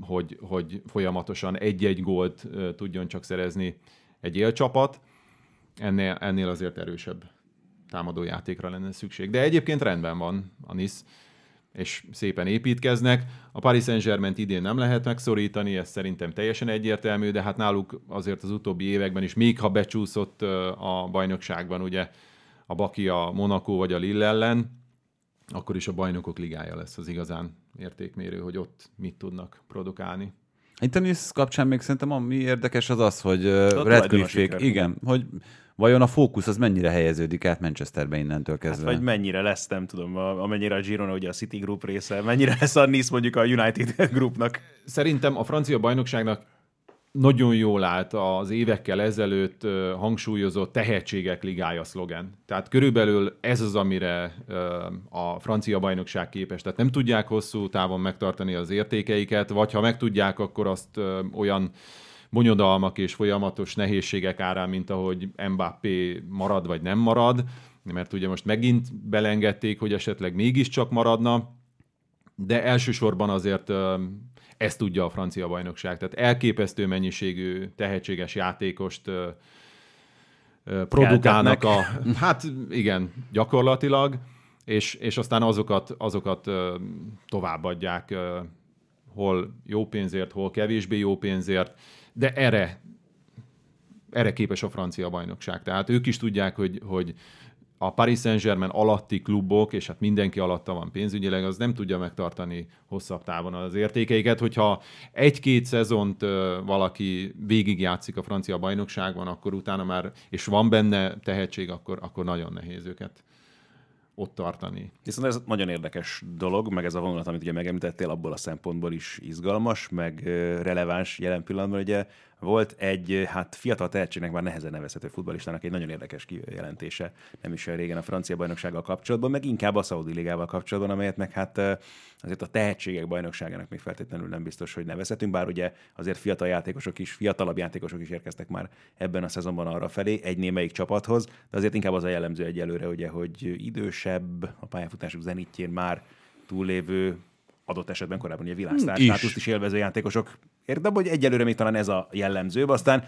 hogy, hogy folyamatosan egy-egy gólt tudjon csak szerezni egy élcsapat. Ennél, ennél azért erősebb támadó játékra lenne szükség. De egyébként rendben van a NISZ és szépen építkeznek. A Paris Saint-Germain idén nem lehet megszorítani, ez szerintem teljesen egyértelmű, de hát náluk azért az utóbbi években is, még ha becsúszott a bajnokságban, ugye a Baki a Monaco vagy a Lille ellen, akkor is a bajnokok ligája lesz az igazán értékmérő, hogy ott mit tudnak produkálni. Itt a kapcsán még szerintem ami érdekes az az, hogy Redcliffe igen, hogy vajon a fókusz az mennyire helyeződik át Manchesterbe innentől Hát, kezdve? vagy mennyire lesz, nem tudom, a- amennyire a Girona ugye a City Group része, mennyire lesz a Nice mondjuk a United Groupnak. Szerintem a francia bajnokságnak nagyon jól állt az évekkel ezelőtt hangsúlyozott tehetségek ligája szlogen. Tehát körülbelül ez az, amire a francia bajnokság képes. Tehát nem tudják hosszú távon megtartani az értékeiket, vagy ha meg tudják, akkor azt olyan bonyodalmak és folyamatos nehézségek árán, mint ahogy Mbappé marad vagy nem marad, mert ugye most megint belengedték, hogy esetleg mégiscsak maradna, de elsősorban azért ezt tudja a francia bajnokság. Tehát elképesztő mennyiségű tehetséges játékost produkálnak a... Hát igen, gyakorlatilag, és, és aztán azokat, azokat továbbadják, hol jó pénzért, hol kevésbé jó pénzért, de erre erre képes a francia bajnokság. Tehát ők is tudják, hogy, hogy a Paris Saint-Germain alatti klubok, és hát mindenki alatta van pénzügyileg, az nem tudja megtartani hosszabb távon az értékeiket. Hogyha egy-két szezont valaki végigjátszik a francia bajnokságban, akkor utána már, és van benne tehetség, akkor, akkor nagyon nehéz őket ott tartani. Viszont ez nagyon érdekes dolog, meg ez a vonulat, amit ugye megemlítettél, abból a szempontból is izgalmas, meg releváns jelen pillanatban. Ugye volt egy, hát fiatal tehetségnek már nehezen nevezhető futballistának egy nagyon érdekes kijelentése, nem is olyan régen a francia bajnoksággal kapcsolatban, meg inkább a Szaudi ligával kapcsolatban, amelyet meg hát ö, azért a tehetségek bajnokságának még feltétlenül nem biztos, hogy nevezhetünk, bár ugye azért fiatal játékosok is, fiatalabb játékosok is érkeztek már ebben a szezonban arra felé, egy némelyik csapathoz, de azért inkább az a jellemző egyelőre, ugye, hogy idősebb, a pályafutásuk zenitjén már túllévő, adott esetben korábban ugye világsztár Is. státuszt is élvező játékosok. Értem, hogy egyelőre még talán ez a jellemző, aztán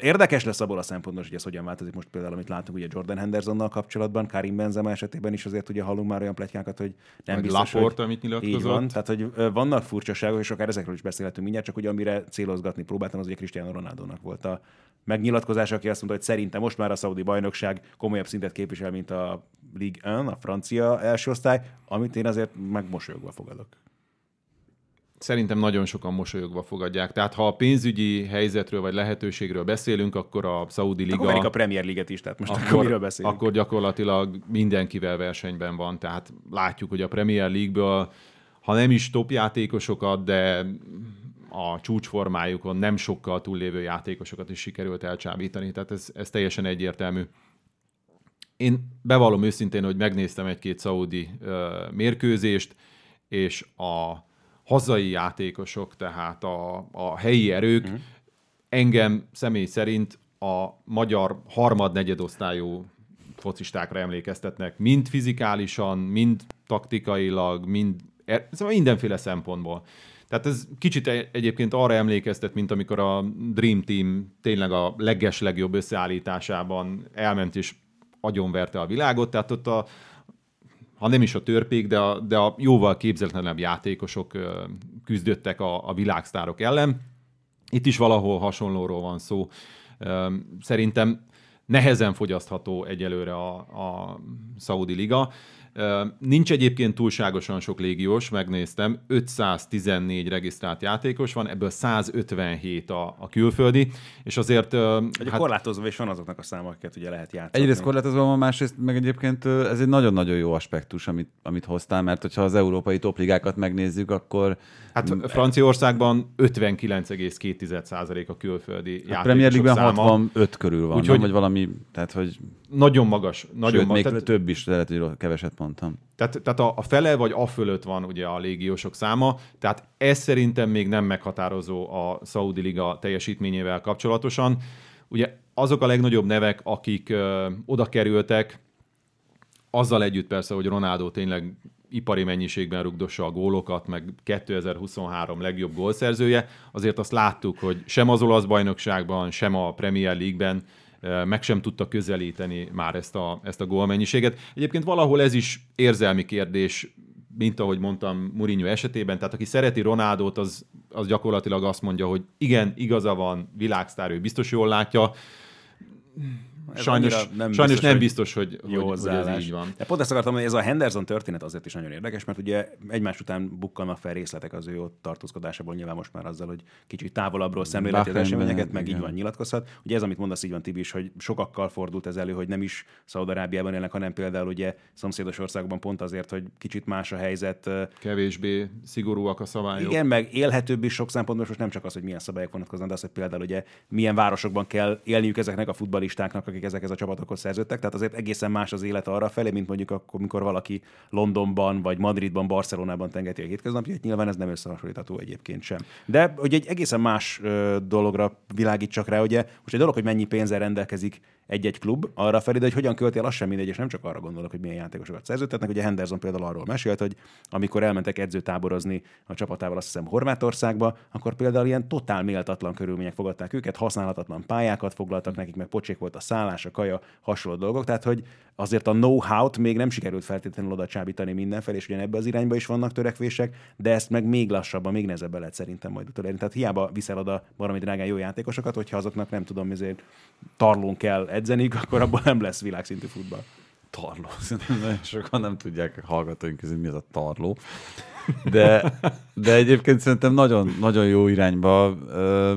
érdekes lesz abból a szempontból, hogy ez hogyan változik most például, amit látunk ugye Jordan Hendersonnal kapcsolatban, Karim Benzema esetében is azért ugye hallunk már olyan pletykákat, hogy nem Vagy biztos, Laporte, hogy amit így nyilatkozott. van, tehát hogy vannak furcsaságok, és akár ezekről is beszélhetünk mindjárt, csak hogy amire célozgatni próbáltam, az ugye Cristiano Ronaldo-nak volt a megnyilatkozása, aki azt mondta, hogy szerintem most már a szaudi bajnokság komolyabb szintet képvisel, mint a Ligue 1, a francia első osztály, amit én azért megmosolyogva fogadok. Szerintem nagyon sokan mosolyogva fogadják. Tehát ha a pénzügyi helyzetről vagy lehetőségről beszélünk, akkor a Saudi Liga... Akkor a Premier Liget is, tehát most akkor, akkor miről beszélünk? akkor gyakorlatilag mindenkivel versenyben van. Tehát látjuk, hogy a Premier League-ből, ha nem is top játékosokat, de a csúcsformájukon nem sokkal túllévő játékosokat is sikerült elcsábítani. Tehát ez, ez teljesen egyértelmű. Én bevallom őszintén, hogy megnéztem egy-két szaudi ö, mérkőzést, és a hazai játékosok, tehát a, a helyi erők, mm. engem személy szerint a magyar harmad-negyedosztályú focistákra emlékeztetnek, mind fizikálisan, mind taktikailag, mind er, szóval mindenféle szempontból. Tehát ez kicsit e- egyébként arra emlékeztet, mint amikor a Dream Team tényleg a leges legjobb összeállításában elment és agyonverte a világot, tehát ott a, ha nem is a törpék, de a, de a jóval képzeltenebb játékosok küzdöttek a, a világsztárok ellen. Itt is valahol hasonlóról van szó. Szerintem nehezen fogyasztható egyelőre a, a Saudi Liga. Nincs egyébként túlságosan sok légiós, megnéztem, 514 regisztrált játékos van, ebből 157 a, a külföldi, és azért... Vagy hát, korlátozva is van azoknak a számok, akiket ugye lehet játszani. Egyrészt korlátozva van, másrészt meg egyébként ez egy nagyon-nagyon jó aspektus, amit, amit hoztál, mert hogyha az európai topligákat megnézzük, akkor Hát Franciaországban 59,2% a külföldi a játékosok Premier League-ben száma. 65 körül van, Úgyhogy- nem? vagy valami, tehát hogy Nagyon magas. Nagyon sőt, magas. még Tehát, több is, lehet, hogy keveset mondtam. tehát, tehát a, a fele vagy a fölött van ugye a légiósok száma, tehát ez szerintem még nem meghatározó a Saudi Liga teljesítményével kapcsolatosan. Ugye azok a legnagyobb nevek, akik ö, oda kerültek, azzal együtt persze, hogy Ronaldo tényleg ipari mennyiségben rugdossa a gólokat, meg 2023 legjobb gólszerzője, azért azt láttuk, hogy sem az olasz bajnokságban, sem a Premier League-ben meg sem tudta közelíteni már ezt a, ezt a gólmennyiséget. Egyébként valahol ez is érzelmi kérdés, mint ahogy mondtam Mourinho esetében, tehát aki szereti Ronaldot, az, az gyakorlatilag azt mondja, hogy igen, igaza van, világsztár, ő biztos jól látja, Ez sajnos nem, sajnos biztos, nem hogy biztos, hogy, jó hogy, hogy ez így van. De pont ezt akartam, hogy ez a Henderson történet azért is nagyon érdekes, mert ugye egymás után bukkannak fel részletek az ő ott tartózkodásából, nyilván most már azzal, hogy kicsit távolabbról szemléleti az eseményeket, meg így igen. van nyilatkozhat. Ugye ez, amit mondasz, így van Tibi is, hogy sokakkal fordult ez elő, hogy nem is Szaudarábiában élnek, hanem például ugye szomszédos országokban pont azért, hogy kicsit más a helyzet, Kevésbé szigorúak a szabályok. igen, meg élhetőbb is sok szempontból, most nem csak az, hogy milyen szabályok vonatkoznak, de az, hogy például ugye milyen városokban kell élniük ezeknek a futballistáknak, akik ezekhez a csapatokhoz szerződtek. Tehát azért egészen más az élet arra felé, mint mondjuk akkor, mikor valaki Londonban, vagy Madridban, Barcelonában tengeti a hétköznapjait. Nyilván ez nem összehasonlítható egyébként sem. De hogy egy egészen más dologra világít csak rá, ugye most egy dolog, hogy mennyi pénzzel rendelkezik egy-egy klub arra felé, de hogy hogyan költi el, az sem mindegy, és nem csak arra gondolok, hogy milyen játékosokat szerződtetnek. Ugye Henderson például arról mesélt, hogy amikor elmentek edzőtáborozni a csapatával, azt hiszem Horvátországba, akkor például ilyen totál méltatlan körülmények fogadták őket, használhatatlan pályákat foglaltak nekik, meg pocsék volt a szállás, a kaja, hasonló dolgok. Tehát, hogy azért a know-how-t még nem sikerült feltétlenül oda csábítani mindenfelé, és ugyan ebbe az irányba is vannak törekvések, de ezt meg még lassabban, még nehezebben lehet szerintem majd utolérni. Tehát hiába viszel oda valami drágán jó játékosokat, hogyha azoknak nem tudom, ezért tarlón kell edzeniük, akkor abból nem lesz világszintű futball. Tarló. Nagyon sokan nem tudják hallgatóink közül, mi az a tarló. De, de egyébként szerintem nagyon, nagyon jó irányba ö,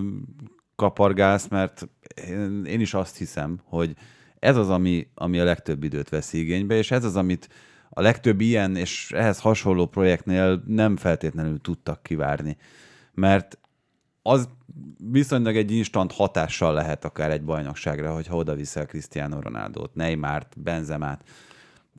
kapargálsz, mert én, én is azt hiszem, hogy ez az, ami, ami a legtöbb időt vesz igénybe, és ez az, amit a legtöbb ilyen és ehhez hasonló projektnél nem feltétlenül tudtak kivárni. Mert az viszonylag egy instant hatással lehet akár egy bajnokságra, hogyha oda viszel Cristiano Ronaldo-t, Neymart, Benzemát,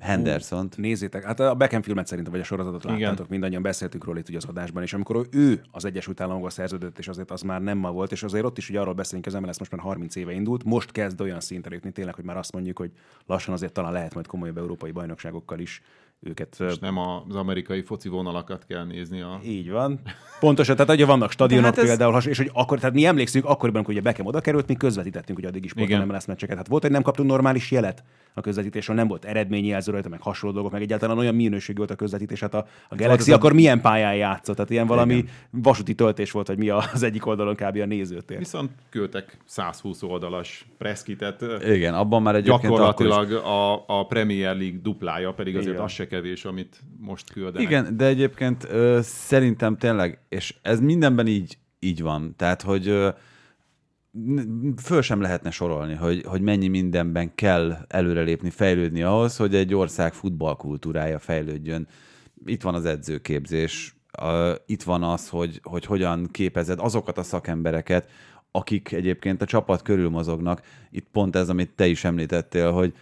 Hendersont. Nézzétek, hát a Beckham filmet szerintem, vagy a sorozatot Igen. láttátok, mindannyian beszéltünk róla itt ugye az adásban, és amikor ő az Egyesült Államokban szerződött, és azért az már nem ma volt, és azért ott is ugye arról beszélünk, hogy az MLS most már 30 éve indult, most kezd olyan szintre jutni tényleg, hogy már azt mondjuk, hogy lassan azért talán lehet majd komolyabb európai bajnokságokkal is őket És nem az amerikai foci vonalakat kell nézni a Így van. Pontosan, tehát ugye vannak stadionok hát ez- például, és hogy akkor, tehát mi emlékszünk, akkoriban, amikor ugye Beckham oda került, mi közvetítettünk, hogy addig is Igen. nem lesz meccseket. Hát volt, hogy nem kaptunk normális jelet a közvetítésről, nem volt eredményjelző rajta, meg hasonló dolgok, meg egyáltalán olyan minőségű volt a közvetítés. Hát a, a Galaxy az a- akkor milyen pályán játszott? Tehát ilyen valami vasúti töltés volt, vagy mi az egyik oldalon kb. a nézőtér. Viszont küldtek 120 oldalas preszkitet, Igen, abban már akkor gyakorlatilag a, a Premier League duplája, pedig azért Igen. az se kevés, amit most küldenek. Igen, de egyébként ö, szerintem tényleg, és ez mindenben így, így van. Tehát, hogy ö, föl sem lehetne sorolni, hogy, hogy mennyi mindenben kell előrelépni, fejlődni ahhoz, hogy egy ország futballkultúrája fejlődjön. Itt van az edzőképzés, itt van az, hogy, hogy hogyan képezed azokat a szakembereket, akik egyébként a csapat körül mozognak. Itt pont ez, amit te is említettél, hogy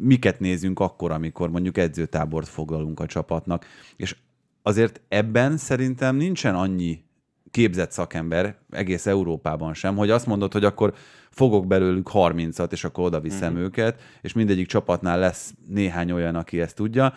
miket nézünk akkor, amikor mondjuk edzőtábort foglalunk a csapatnak. És azért ebben szerintem nincsen annyi képzett szakember egész Európában sem, hogy azt mondod, hogy akkor fogok belőlük 30-at, és akkor oda viszem mm. őket, és mindegyik csapatnál lesz néhány olyan, aki ezt tudja.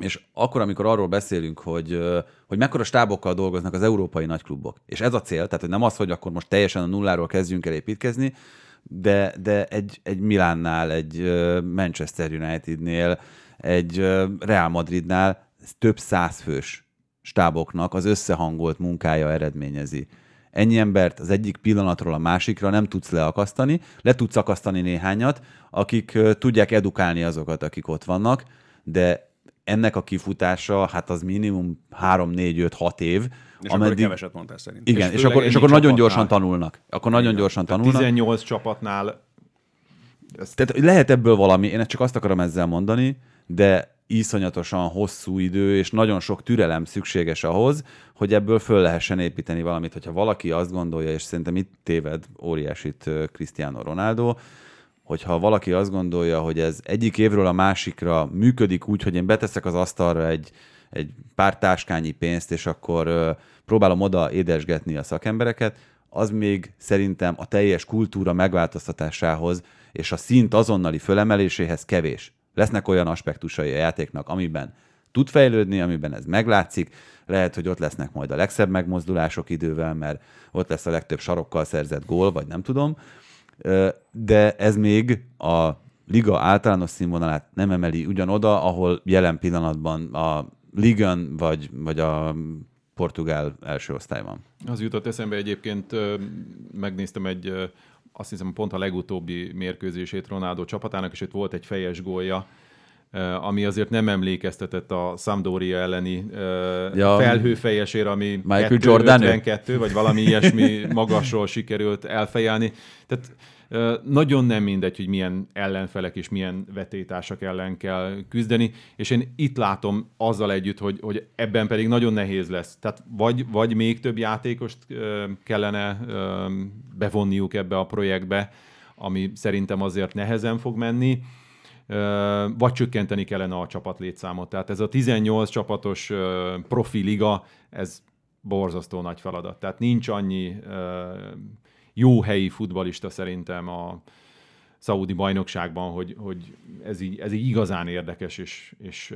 És akkor, amikor arról beszélünk, hogy, hogy mekkora stábokkal dolgoznak az európai nagyklubok, és ez a cél, tehát hogy nem az, hogy akkor most teljesen a nulláról kezdjünk el építkezni, de, de egy, egy Milánnál, egy Manchester Unitednél, egy Real Madridnál több száz fős stáboknak az összehangolt munkája eredményezi. Ennyi embert az egyik pillanatról a másikra nem tudsz leakasztani, le tudsz akasztani néhányat, akik tudják edukálni azokat, akik ott vannak, de ennek a kifutása, hát az minimum 3, 4, 5, 6 év, És akkor keveset mondtál szerintem. igen, És és, akkor, és akkor nagyon csapatnál. gyorsan tanulnak. Akkor nagyon gyorsan Tehát tanulnak. 18 csapatnál ez Tehát lehet ebből valami, én csak azt akarom ezzel mondani, de iszonyatosan hosszú idő és nagyon sok türelem szükséges ahhoz, hogy ebből föl lehessen építeni valamit. Hogyha valaki azt gondolja, és szerintem itt téved óriásit Cristiano Ronaldo, hogyha valaki azt gondolja, hogy ez egyik évről a másikra működik úgy, hogy én beteszek az asztalra egy, egy pár táskányi pénzt, és akkor próbálom oda édesgetni a szakembereket, az még szerintem a teljes kultúra megváltoztatásához és a szint azonnali fölemeléséhez kevés. Lesznek olyan aspektusai a játéknak, amiben tud fejlődni, amiben ez meglátszik, lehet, hogy ott lesznek majd a legszebb megmozdulások idővel, mert ott lesz a legtöbb sarokkal szerzett gól, vagy nem tudom, de ez még a liga általános színvonalát nem emeli ugyanoda, ahol jelen pillanatban a Ligan vagy, vagy a portugál első osztály van. Az jutott eszembe egyébként, megnéztem egy, azt hiszem pont a legutóbbi mérkőzését Ronaldo csapatának, és itt volt egy fejes gólja, ami azért nem emlékeztetett a Sampdoria elleni ja, felhőfejesére, ami Michael Jordan 52, vagy valami ilyesmi magasról sikerült elfejelni. Tehát nagyon nem mindegy, hogy milyen ellenfelek és milyen vetétársak ellen kell küzdeni, és én itt látom azzal együtt, hogy, hogy ebben pedig nagyon nehéz lesz. Tehát vagy, vagy még több játékost kellene bevonniuk ebbe a projektbe, ami szerintem azért nehezen fog menni, vagy csökkenteni kellene a csapat létszámot. Tehát ez a 18 csapatos profi liga, ez borzasztó nagy feladat. Tehát nincs annyi jó helyi futbalista szerintem a, szaudi bajnokságban, hogy, hogy ez, így, ez így igazán érdekes és, és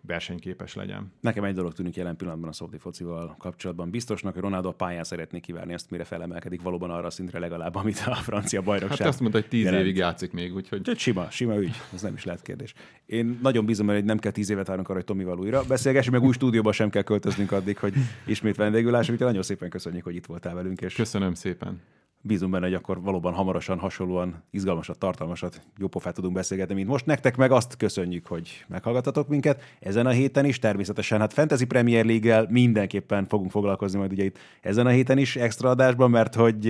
versenyképes legyen. Nekem egy dolog tűnik jelen pillanatban a szaudi focival kapcsolatban. Biztosnak, hogy Ronaldo a pályán szeretné kívánni ezt, mire felemelkedik valóban arra a szintre legalább, amit a francia bajnokság. Hát azt mondta, hogy tíz jelent. évig játszik még, úgyhogy... Tehát sima, sima ügy, ez nem is lehet kérdés. Én nagyon bízom, hogy nem kell tíz évet várnunk arra, hogy Tomival újra beszélgessünk, meg új stúdióba sem kell költöznünk addig, hogy ismét vendégül lássunk. Nagyon szépen köszönjük, hogy itt voltál velünk. És... Köszönöm szépen bízunk benne, hogy akkor valóban hamarosan hasonlóan izgalmasat, tartalmasat, jó pofát tudunk beszélgetni, mint most. Nektek meg azt köszönjük, hogy meghallgatatok minket. Ezen a héten is természetesen, hát Fantasy Premier League-el mindenképpen fogunk foglalkozni majd ugye itt ezen a héten is extra adásban, mert hogy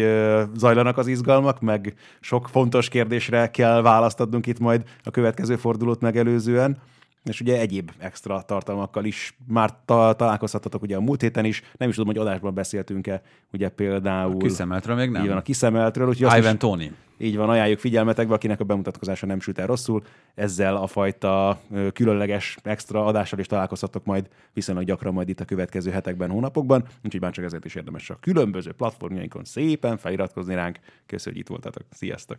zajlanak az izgalmak, meg sok fontos kérdésre kell választ adnunk itt majd a következő fordulót megelőzően és ugye egyéb extra tartalmakkal is már ta- találkozhatatok ugye a múlt héten is, nem is tudom, hogy adásban beszéltünk-e, ugye például... A kiszemeltről még nem. Így van, a kiszemeltről. Úgyhogy Ivan Tony. Így van, ajánljuk figyelmetekbe, akinek a bemutatkozása nem süt el rosszul. Ezzel a fajta különleges extra adással is találkozhatok majd viszonylag gyakran majd itt a következő hetekben, hónapokban, úgyhogy már csak ezért is érdemes a különböző platformjainkon szépen feliratkozni ránk. Köszönjük, hogy itt voltatok. Sziasztok!